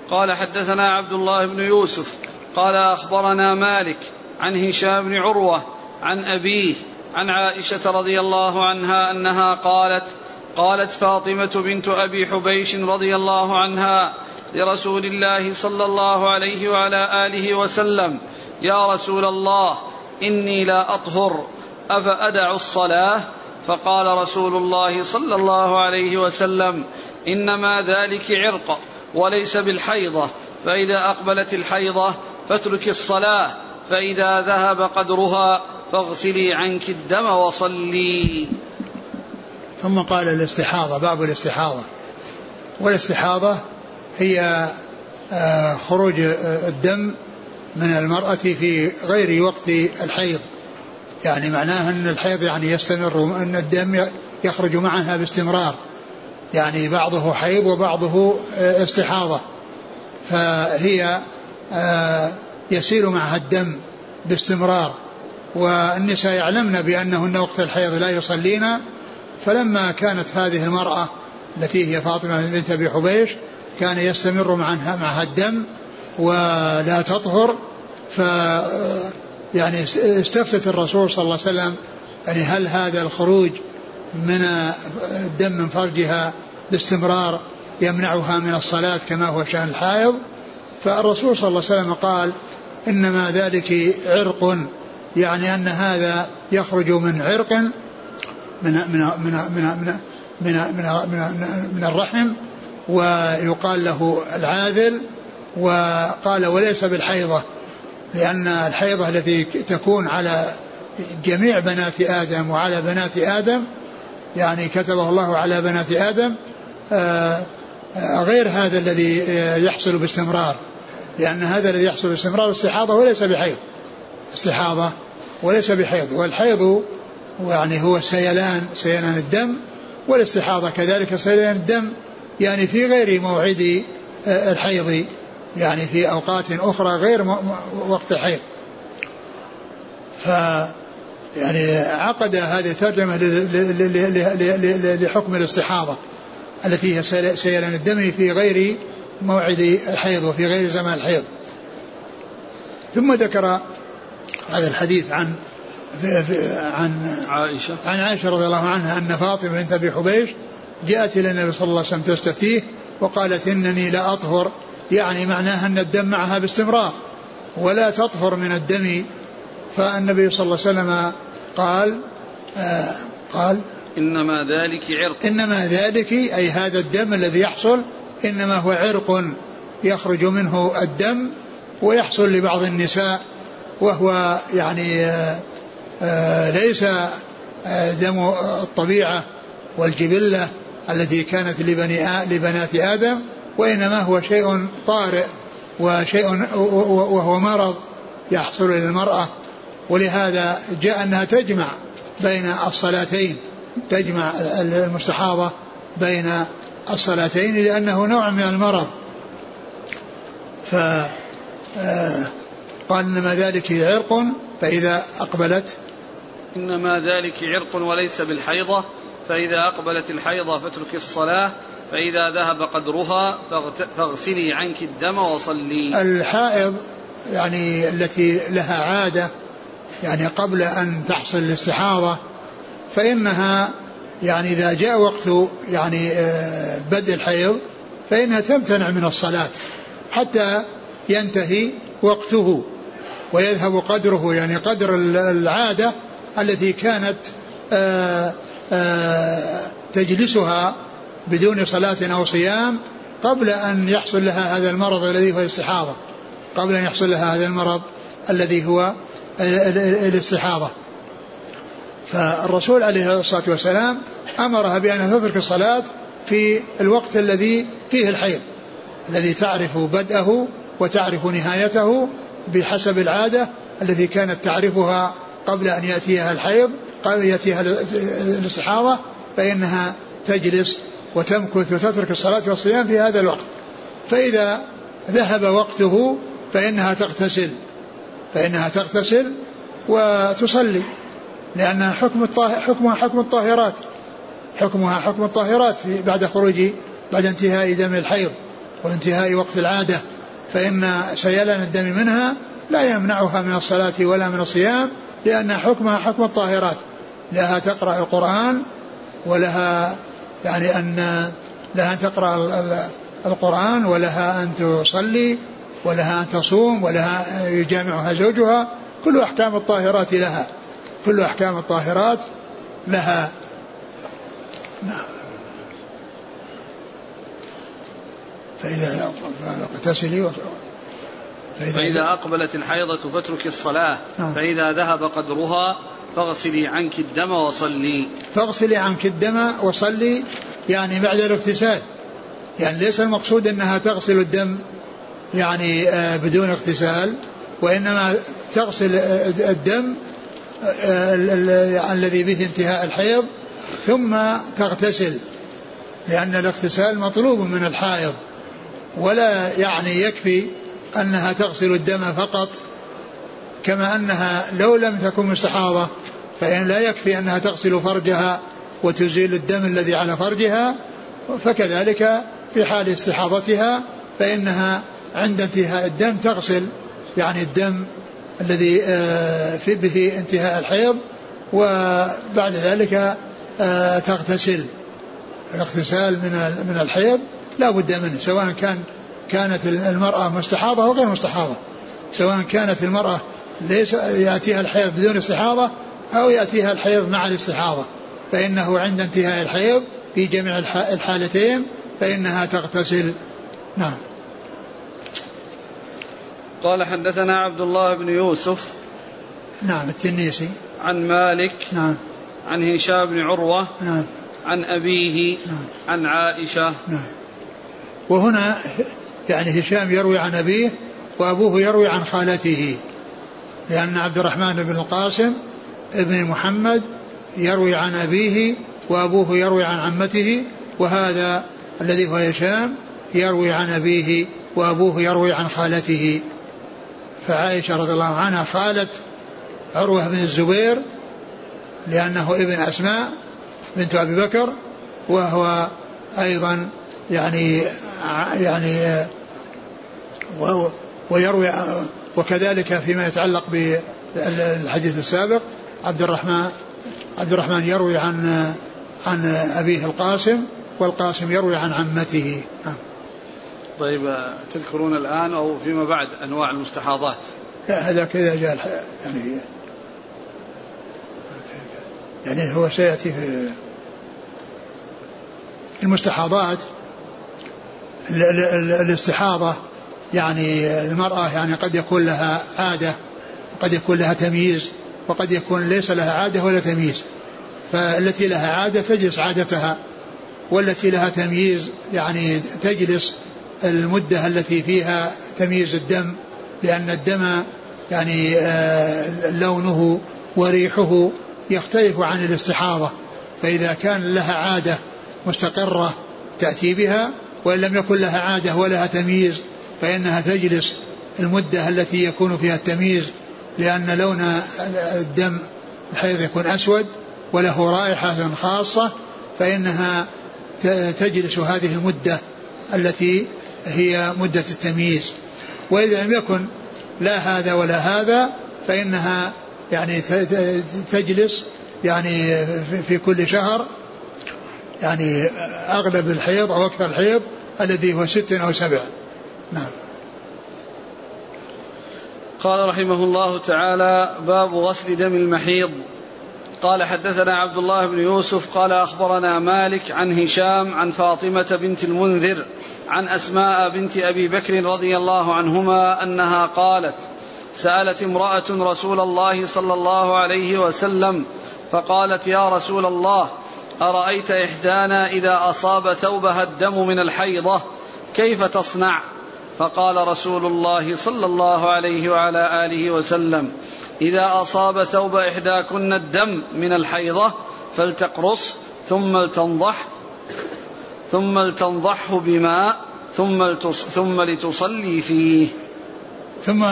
قال حدثنا عبد الله بن يوسف قال أخبرنا مالك عن هشام بن عروة عن أبيه عن عائشة رضي الله عنها أنها قالت قالت فاطمة بنت أبي حبيش رضي الله عنها لرسول الله صلى الله عليه وعلى آله وسلم يا رسول الله إني لا أطهر أفأدع الصلاة؟ فقال رسول الله صلى الله عليه وسلم إنما ذلك عرق وليس بالحيضة فإذا أقبلت الحيضة فاترك الصلاة فإذا ذهب قدرها فاغسلي عنك الدم وصلي. ثم قال الاستحاضة باب الاستحاضة. والاستحاضة هي آه، خروج آه، الدم من المرأة في غير وقت الحيض. يعني معناه أن الحيض يعني يستمر أن الدم يخرج معها باستمرار. يعني بعضه حيض وبعضه آه، استحاضة. فهي آه، يسيل معها الدم باستمرار. والنساء يعلمن بأنهن وقت الحيض لا يصلين. فلما كانت هذه المرأة التي هي فاطمة بنت أبي حبيش كان يستمر معها معها الدم ولا تطهر. ف يعني استفتت الرسول صلى الله عليه وسلم يعني هل هذا الخروج من الدم من فرجها باستمرار يمنعها من الصلاة كما هو شأن الحائض؟ فالرسول صلى الله عليه وسلم قال إنما ذلك عرق يعني أن هذا يخرج من عرق من من من من من من, من, من الرحم ويقال له العاذل وقال وليس بالحيضة. لأن الحيضة التي تكون على جميع بنات آدم وعلى بنات آدم يعني كتبه الله على بنات آدم آه، آه، غير هذا الذي آه، يحصل باستمرار. لأن هذا الذي يحصل باستمرار استحاضة وليس بحيض. استحاضة وليس بحيض. والحيض يعني هو سيلان سيلان الدم والاستحاضة كذلك سيلان الدم يعني في غير موعد الحيض. يعني في أوقات أخرى غير وقت الحيض. ف يعني عقد هذه الترجمة لحكم الاستحاضة التي هي سيلان الدم في غير موعد الحيض وفي غير زمان الحيض. ثم ذكر هذا الحديث عن في في عن عائشة. عن عائشة رضي الله عنها أن فاطمة بنت أبي حبيش جاءت إلى النبي صلى الله عليه وسلم تستفتيه وقالت إنني لا أطهر يعني معناها أن الدم معها باستمرار ولا تطهر من الدم. فالنبي صلى الله عليه وسلم قال آه قال إنما ذلك عرق. إنما ذلك أي هذا الدم الذي يحصل إنما هو عرق يخرج منه الدم ويحصل لبعض النساء وهو يعني آه آه ليس آه دم الطبيعة والجبلة التي كانت لبني لبنات آدم وإنما هو شيء طارئ وشيء وهو مرض يحصل للمرأة. ولهذا جاء أنها تجمع بين الصلاتين تجمع المستحاضة بين الصلاتين لأنه نوع من المرض. ف آه، قال إنما ذلك عرق فإذا أقبلت. إنما ذلك عرق وليس بالحيضة فإذا أقبلت الحيضة فاترك الصلاة فإذا ذهب قدرها فاغسلي عنك الدم وصلي. الحائض يعني التي لها عادة يعني قبل أن تحصل الاستحاضة فإنها يعني إذا جاء وقت يعني آه، بدء الحيض فإنها تمتنع من الصلاة حتى ينتهي وقته ويذهب قدره يعني قدر العادة التي كانت آه، آه، تجلسها بدون صلاة أو صيام قبل أن يحصل لها هذا المرض الذي هو الاستحاضة. قبل أن يحصل لها هذا المرض الذي هو الاستحاضة. فالرسول عليه الصلاة والسلام أمرها بأن تترك الصلاة في الوقت الذي فيه الحيض الذي تعرف بدءه وتعرف نهايته بحسب العادة التي كانت تعرفها قبل أن يأتيها الحيض قبل أن يأتيها الاستحاضة فإنها تجلس وتمكث وتترك الصلاة والصيام في هذا الوقت. فإذا ذهب وقته فإنها تغتسل. فإنها تغتسل وتصلي. لأنها حكم الطاهر حكمها حكم الطاهرات. حكمها حكم الطاهرات في بعد خروج بعد انتهاء دم الحيض وانتهاء وقت العادة. فإن سيلان الدم منها لا يمنعها من الصلاة ولا من الصيام لأن حكمها حكم الطاهرات. لها تقرأ القرآن ولها يعني أن لها أن تقرأ القرآن ولها أن تصلي ولها أن تصوم ولها يجامعها زوجها كل أحكام الطاهرات لها كل أحكام الطاهرات لها نعم. فإذا اغتسلي فإذا, فإذا أقبلت الحيضة فاترك الصلاة نعم. فإذا ذهب قدرها فاغسلي عنك الدم وصلي. فاغسلي عنك الدم وصلي يعني بعد الاغتسال. يعني ليس المقصود أنها تغسل الدم يعني آه، بدون اغتسال وإنما تغسل آه، الدم آه، الذي به انتهاء الحيض ثم تغتسل. لأن الاغتسال مطلوب من الحائض ولا يعني يكفي أنها تغسل الدم فقط كما أنها لو لم تكن مستحاضة فإن لا يكفي أنها تغسل فرجها وتزيل الدم الذي على فرجها فكذلك في حال استحاضتها فإنها عند انتهاء الدم تغسل يعني الدم الذي آه، في به انتهاء الحيض وبعد ذلك آه، تغتسل. الاغتسال من من الحيض لا بد منه سواء كان كانت المرأة مستحاضة أو غير مستحاضة؟ سواء كانت المرأة ليس يأتيها الحيض بدون استحاضة أو يأتيها الحيض مع الاستحاضة. فإنه عند انتهاء الحيض في جميع الحالتين فإنها تغتسل. نعم. قال حدثنا عبد الله بن يوسف. نعم التنيسي. عن مالك. نعم. عن هشام بن عروة. نعم. عن أبيه. نعم. عن عائشة. نعم. وهنا يعني هشام يروي عن أبيه وأبوه يروي عن خالته لأن عبد الرحمن بن القاسم ابن محمد يروي عن أبيه وأبوه يروي عن عمته وهذا الذي هو هشام يروي عن أبيه وأبوه يروي عن خالته. فعائشة رضي الله عنها خالت عروة بن الزبير لأنه ابن أسماء بنت أبي بكر وهو أيضا يعني يعني ويروي وكذلك فيما يتعلق بالحديث السابق عبد الرحمن عبد الرحمن يروي عن عن أبيه القاسم والقاسم يروي عن عمته. طيب تذكرون الآن أو فيما بعد أنواع المستحاضات هذا كذا جاء يعني يعني هو سيأتي في المستحاضات الاستحاضة يعني المرأة يعني قد يكون لها عادة وقد يكون لها تمييز وقد يكون ليس لها عادة ولا تمييز. فالتي لها عادة تجلس عادتها والتي لها تمييز يعني تجلس المدة التي فيها تمييز الدم لأن الدم يعني آه، لونه وريحه يختلف عن الاستحاضة. فإذا كان لها عادة مستقرة تأتي بها وإن لم يكن لها عادة ولها تمييز فإنها تجلس المدة التي يكون فيها التمييز لأن لون الدم الحيض يكون أسود وله رائحة خاصة فإنها تجلس هذه المدة التي هي مدة التمييز. وإذا لم يكن لا هذا ولا هذا فإنها يعني تجلس يعني في كل شهر يعني أغلب الحيض أو أكثر الحيض الذي هو ست أو سبع. نعم. قال رحمه الله تعالى باب غسل دم المحيض. قال حدثنا عبد الله بن يوسف قال أخبرنا مالك عن هشام عن فاطمة بنت المنذر عن أسماء بنت أبي بكر رضي الله عنهما أنها قالت سألت امرأة رسول الله صلى الله عليه وسلم فقالت يا رسول الله أرأيت إحدانا إذا أصاب ثوبها الدم من الحيضة كيف تصنع؟ فقال رسول الله صلى الله عليه وعلى آله وسلم إذا أصاب ثوب إحداكن الدم من الحيضة فلتقرص ثم لتنضح ثم لتنضحه بماء ثم ثم لتصلي فيه. ثم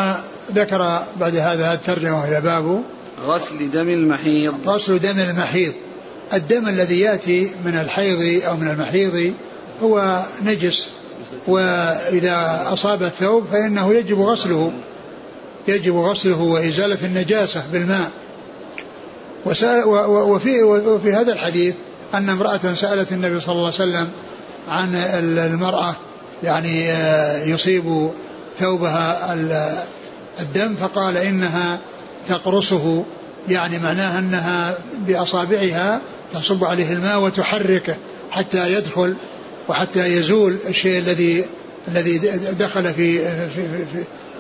ذكر بعد هذا الترجمة وهي باب غسل دم المحيض. غسل دم المحيض. الدم الذي يأتي من الحيض أو من المحيض هو نجس وإذا أصاب الثوب فإنه يجب غسله يجب غسله وإزالة النجاسة بالماء. وفي, وفي هذا الحديث أن امرأة سألت النبي صلى الله عليه وسلم عن المرأة يعني آه، يصيب ثوبها الدم فقال إنها تقرصه يعني معناها أنها بأصابعها تصب عليه الماء وتحركه حتى يدخل وحتى يزول الشيء الذي الذي دخل في في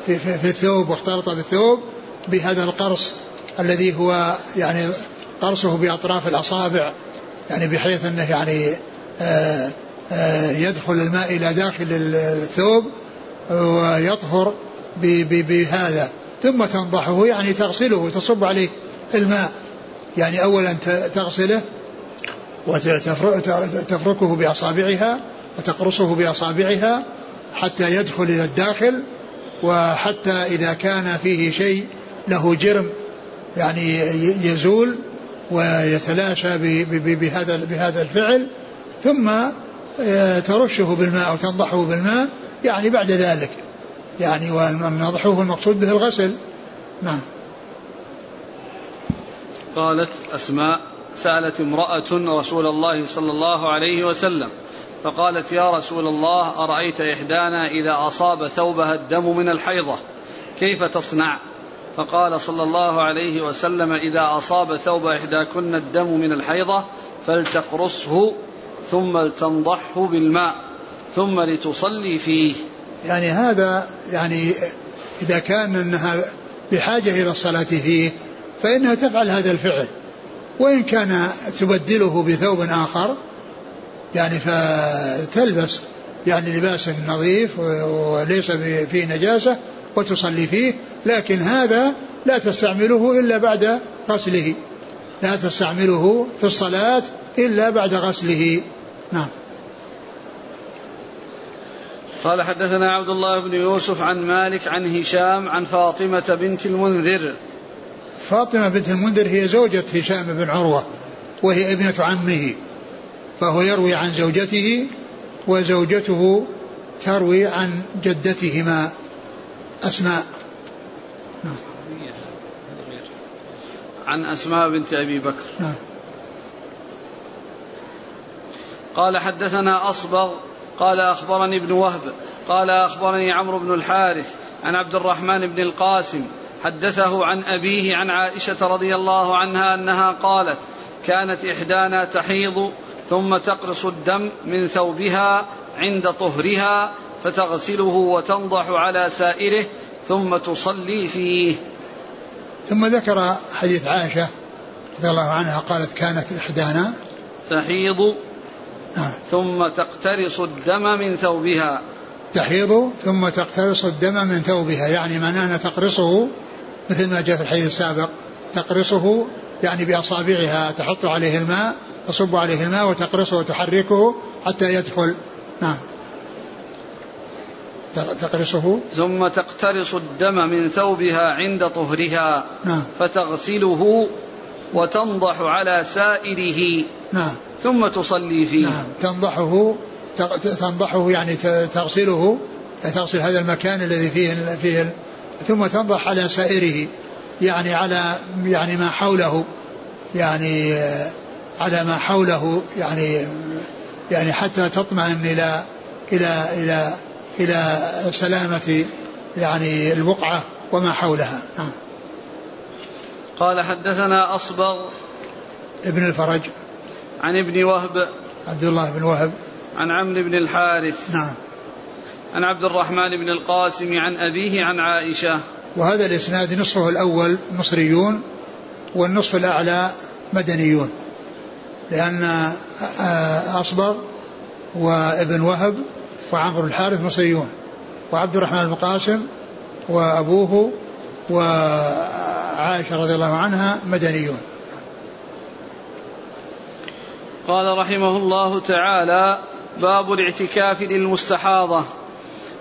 في, في, في, الثوب واختلط بالثوب بهذا القرص الذي هو يعني قرصه بأطراف الأصابع يعني بحيث أنه يعني آآ آآ يدخل الماء إلى داخل الثوب ويطهر بهذا ثم تنضحه يعني تغسله تصب عليه الماء. يعني أولا تغسله وتفركه بأصابعها وتقرصه بأصابعها حتى يدخل إلى الداخل وحتى إذا كان فيه شيء له جرم يعني يزول ويتلاشى بهذا بهذا الفعل ثم آه، ترشه بالماء أو تنضحه بالماء يعني بعد ذلك يعني والنضح المقصود به الغسل. نعم. قالت أسماء سألت امرأة رسول الله صلى الله عليه وسلم فقالت يا رسول الله أرأيت إحدانا إذا أصاب ثوبها الدم من الحيضة كيف تصنع؟ فقال صلى الله عليه وسلم إذا أصاب ثوب إحداكن الدم من الحيضة فلتقرصه ثم لتنضحه بالماء ثم لتصلي فيه. يعني هذا يعني إذا كان إنها بحاجة إلى الصلاة فيه فإنها تفعل هذا الفعل. وإن كان تبدله بثوب آخر يعني فتلبس يعني لباس نظيف وليس فيه نجاسة وتصلي فيه لكن هذا لا تستعمله إلا بعد غسله. لا تستعمله في الصلاة إلا بعد غسله. نعم. قال حدثنا عبد الله بن يوسف عن مالك عن هشام عن فاطمة بنت المنذر فاطمة بنت المنذر هي زوجة هشام بن عروة وهي ابنة عمه فهو يروي عن زوجته وزوجته تروي عن جدتهما أسماء نعم. عن أسماء بنت أبي بكر نعم. قال حدثنا أصبغ قال أخبرني ابن وهب قال أخبرني عمرو بن الحارث عن عبد الرحمن بن القاسم حدثه عن أبيه عن عائشة رضي الله عنها أنها قالت كانت إحدانا تحيض ثم تقرص الدم من ثوبها عند طهرها فتغسله وتنضح على سائره ثم تصلي فيه ثم ذكر حديث عائشة رضي الله عنها قالت كانت إحدانا تحيض نعم. ثم تقترص الدم من ثوبها تحيض ثم تقترص الدم من ثوبها يعني معناه أنها تقرصه مثل ما جاء في الحديث السابق تقرصه يعني بأصابعها تحط عليه الماء تصب عليه الماء وتقرصه وتحركه حتى يدخل. نعم. تقرصه. ثم تقترص الدم من ثوبها عند طهرها. نعم. فتغسله وتنضح على سائره. نعم. ثم تصلي فيه. نعم. تنضحه تنضحه يعني تغسله تغسل هذا المكان الذي فيه فيه ثم تنضح على سائره يعني على يعني ما حوله يعني على ما حوله يعني يعني حتى تطمئن إلى إلى إلى إلى سلامة يعني البقعه وما حولها. نعم. قال حدثنا أصبغ ابن الفرج. عن ابن وهب عبد الله بن وهب. عن عمرو بن الحارث. نعم. عن عبد الرحمن بن القاسم عن أبيه عن عائشة. وهذا الإسناد نصفه الأول مصريون والنصف الأعلى مدنيون لأن أصبغ وابن وهب وعمرو الحارث مصريون وعبد الرحمن بن القاسم وأبوه وعائشة رضي الله عنها مدنيون. قال رحمه الله تعالى باب الاعتكاف للمستحاضة.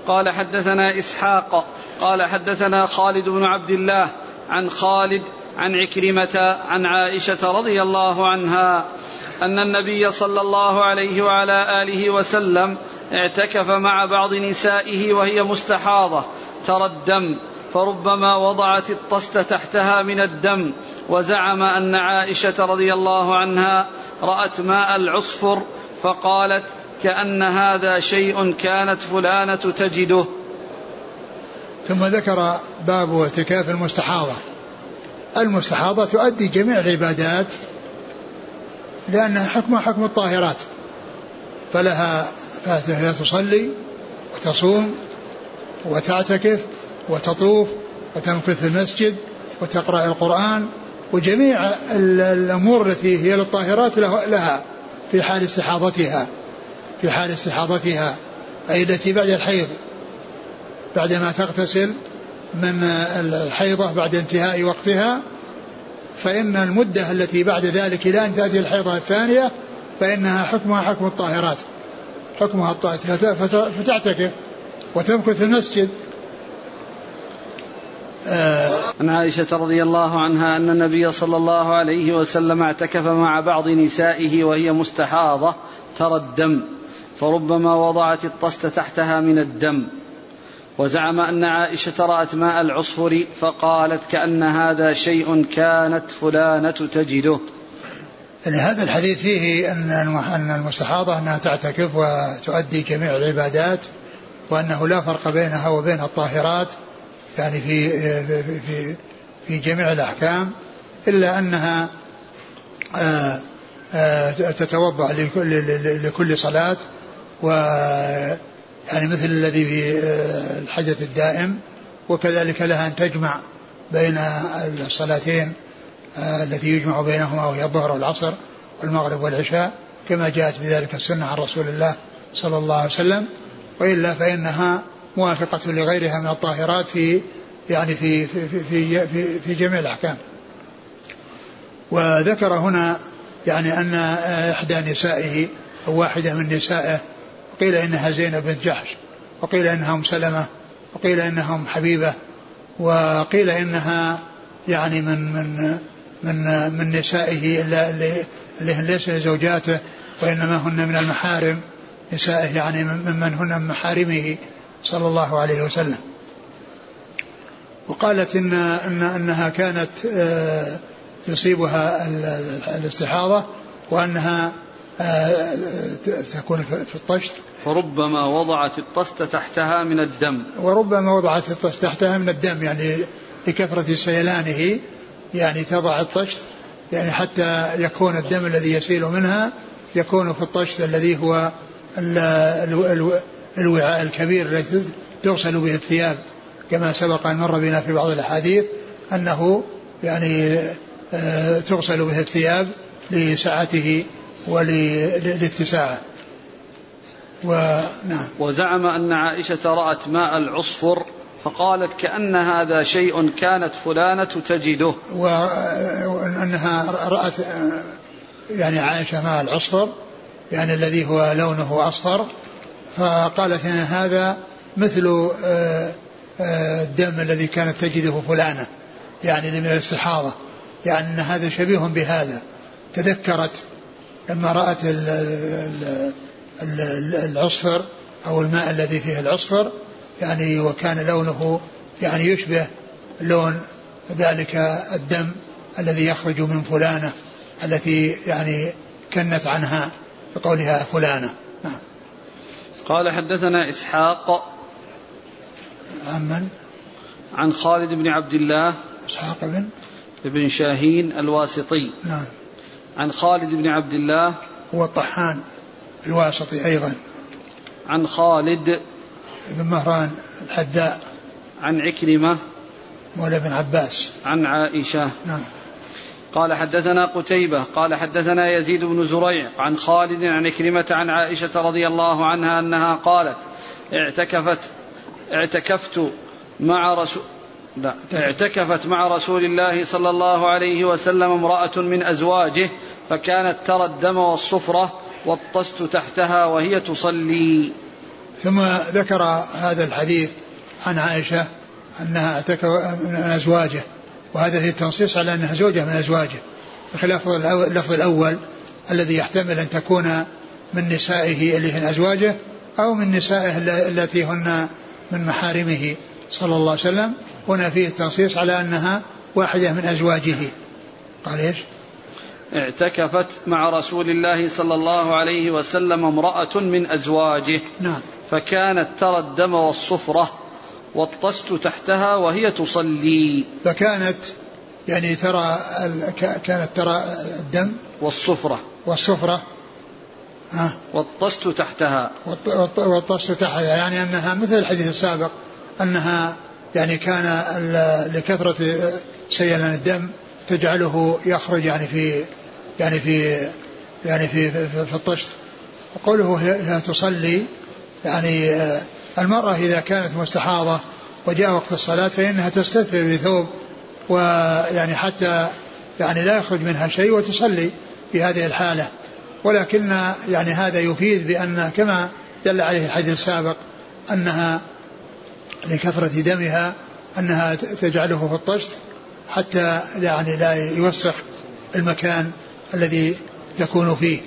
قال حدثنا إسحاق قال حدثنا خالد بن عبد الله عن خالد عن عكرمة عن عائشة رضي الله عنها أن النبي صلى الله عليه وعلى آله وسلم اعتكف مع بعض نسائه وهي مستحاضة ترى الدم فربما وضعت الطست تحتها من الدم وزعم أن عائشة رضي الله عنها رأت ماء العصفر فقالت كأن هذا شيء كانت فلانة تجده. ثم ذكر باب اعتكاف المستحاضة. المستحاضة تؤدي جميع العبادات لأنها حكمها حكم الطاهرات. فلها فهي تصلي وتصوم وتعتكف وتطوف وتمكث في المسجد وتقرأ القرآن وجميع الأمور التي هي للطاهرات لها. في حال استحاضتها في حال استحاضتها أي التي بعد الحيض بعدما تغتسل من الحيضة بعد انتهاء وقتها فإن المدة التي بعد ذلك إلى أن تأتي الحيضة الثانية فإنها حكمها حكم الطاهرات حكمها الطاهرات فتعتكف وتمكث في المسجد عن عائشة رضي الله عنها أن النبي صلى الله عليه وسلم اعتكف مع بعض نسائه وهي مستحاضة ترى الدم فربما وضعت الطست تحتها من الدم. وزعم أن عائشة رأت ماء العصفر فقالت كأن هذا شيء كانت فلانة تجده. يعني هذا الحديث فيه أن أن المستحاضة أنها تعتكف وتؤدي جميع العبادات وأنه لا فرق بينها وبين الطاهرات يعني في في في جميع الأحكام إلا أنها آه، آه، تتوضأ لكل لكل صلاة و يعني مثل الذي في آه، الحدث الدائم وكذلك لها أن تجمع بين الصلاتين التي يجمع بينهما وهي الظهر والعصر والمغرب والعشاء كما جاءت بذلك السنة عن رسول الله صلى الله عليه وسلم وإلا فإنها موافقة لغيرها من الطاهرات في يعني في في في في, في جميع الأحكام. وذكر هنا يعني أن إحدى نسائه أو واحدة من نسائه قيل إنها زينب بنت جحش وقيل إنها أم سلمة وقيل إنها أم حبيبة وقيل إنها يعني من من من من نسائه اللي ليس زوجاته وإنما هن من المحارم نسائه يعني ممن هن من محارمه صلى الله عليه وسلم. وقالت إن, إن أنها كانت آه، تصيبها الاستحاضة وأنها آه، تكون في الطشت. فربما وضعت الطست تحتها من الدم. وربما وضعت الطشت تحتها من الدم يعني لكثرة سيلانه يعني تضع الطشت يعني حتى يكون الدم الذي يسيل منها يكون في الطشت الذي هو الوعاء الكبير الذي تغسل به الثياب كما سبق أن مر بنا في بعض الأحاديث أنه يعني آه، تغسل به الثياب لسعته ولاتساعه ونعم وزعم أن عائشة رأت ماء العصفر فقالت كأن هذا شيء كانت فلانة تجده. وأنها رأت يعني عائشة ماء العصفر يعني الذي هو لونه أصفر فقالت إن هذا مثل آه، آه، الدم الذي كانت تجده فلانة يعني من الاستحاضة يعني أن هذا شبيه بهذا تذكرت لما رأت العصفر أو الماء الذي فيه العصفر يعني وكان لونه يعني يشبه لون ذلك الدم الذي يخرج من فلانة التي يعني كنت عنها بقولها فلانة نعم. قال حدثنا إسحاق عن من؟ عن خالد بن عبد الله إسحاق بن؟ ابن شاهين الواسطي. نعم. عن خالد بن عبد الله هو الطحان الواسطي أيضا. عن خالد بن مهران الحداء عن عكرمة مولى بن عباس. عن عائشة. نعم. قال حدثنا قتيبة قال حدثنا يزيد بن زريع عن خالد عن عكرمة عن عائشة رضي الله عنها أنها قالت اعتكفت اعتكفت مع رسول لا اعتكفت مع رسول الله صلى الله عليه وسلم امرأة من أزواجه فكانت ترى الدم والصفرة والطست تحتها وهي تصلي. ثم ذكر هذا الحديث عن عائشة أنها اعتكف من أزواجه. وهذا في التنصيص على أنها زوجة من أزواجه بخلاف اللفظ الأول الذي يحتمل أن تكون من نسائه اللي هن أزواجه أو من نسائه التي هن من محارمه صلى الله عليه وسلم. هنا فيه التنصيص على أنها واحدة من أزواجه. قال إيش؟ اعتكفت مع رسول الله صلى الله عليه وسلم امرأة من أزواجه نعم. فكانت ترى الدم والصفرة والطست تحتها وهي تصلي. فكانت يعني ترى كانت ترى الدم. والصفرة. والصفرة. ها؟ والطست تحتها. والطست تحتها يعني أنها مثل الحديث السابق أنها يعني كان لكثرة سيلان الدم تجعله يخرج يعني في يعني في يعني في في, في الطشت. وقوله هي تصلي يعني المرأة إذا كانت مستحاضة وجاء وقت الصلاة فإنها تستثمر بثوب ويعني حتى يعني لا يخرج منها شيء وتصلي في هذه الحالة. ولكن يعني هذا يفيد بأن كما دل عليه الحديث السابق أنها لكثرة دمها أنها تجعله في الطشت حتى يعني لا يوسخ المكان الذي تكون فيه.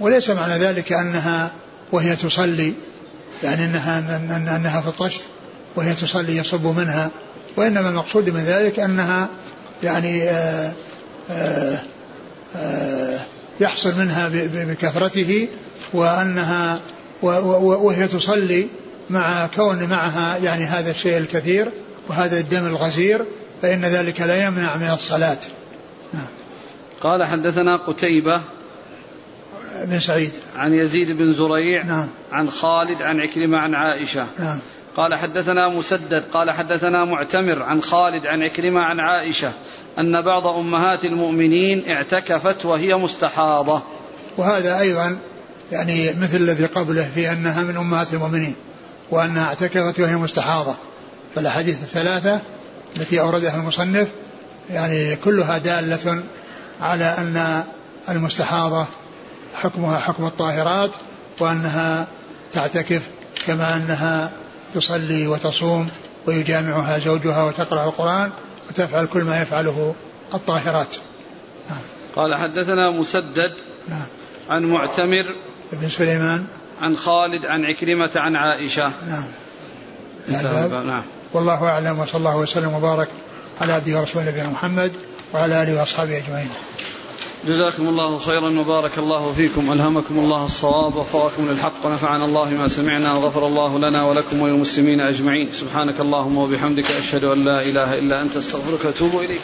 وليس معنى ذلك أنها وهي تصلي يعني أنها أنها في الطشت وهي تصلي يصب منها وإنما المقصود من ذلك أنها يعني آآ آه، آآ آه، آه، يحصل منها بكثرته وأنها وهي تصلي مع كون معها يعني هذا الشيء الكثير وهذا الدم الغزير فإن ذلك لا يمنع من الصلاة نعم. قال حدثنا قتيبة بن سعيد. عن يزيد بن زريع نعم. عن خالد عن عكرمة عن عائشة. نعم. قال حدثنا مسدد قال حدثنا معتمر عن خالد عن عكرمة عن عائشة أن بعض أمهات المؤمنين اعتكفت وهي مستحاضة. وهذا أيضا يعني مثل الذي قبله في أنها من أمهات المؤمنين وأنها اعتكفت وهي مستحاضة. فالأحاديث الثلاثة التي أوردها المصنف يعني كلها دالة على أن المستحاضة حكمها حكم الطاهرات وأنها تعتكف كما أنها تصلي وتصوم ويجامعها زوجها وتقرأ القرآن وتفعل كل ما يفعله الطاهرات. نعم. قال حدثنا مسدد نعم. عن معتمر بن سليمان. عن خالد عن عكرمة عن عائشة. نعم. نعم. والله أعلم وصلى الله وسلم وبارك على عبده ورسوله نبينا محمد وعلى آله وأصحابه أجمعين. جزاكم الله خيرا وبارك الله فيكم. ألهمكم الله الصواب ووفقكم للحق ونفعنا الله ما سمعنا وغفر الله لنا ولكم وللمسلمين أجمعين. سبحانك اللهم وبحمدك أشهد أن لا إله إلا أنت أستغفرك وأتوب إليك.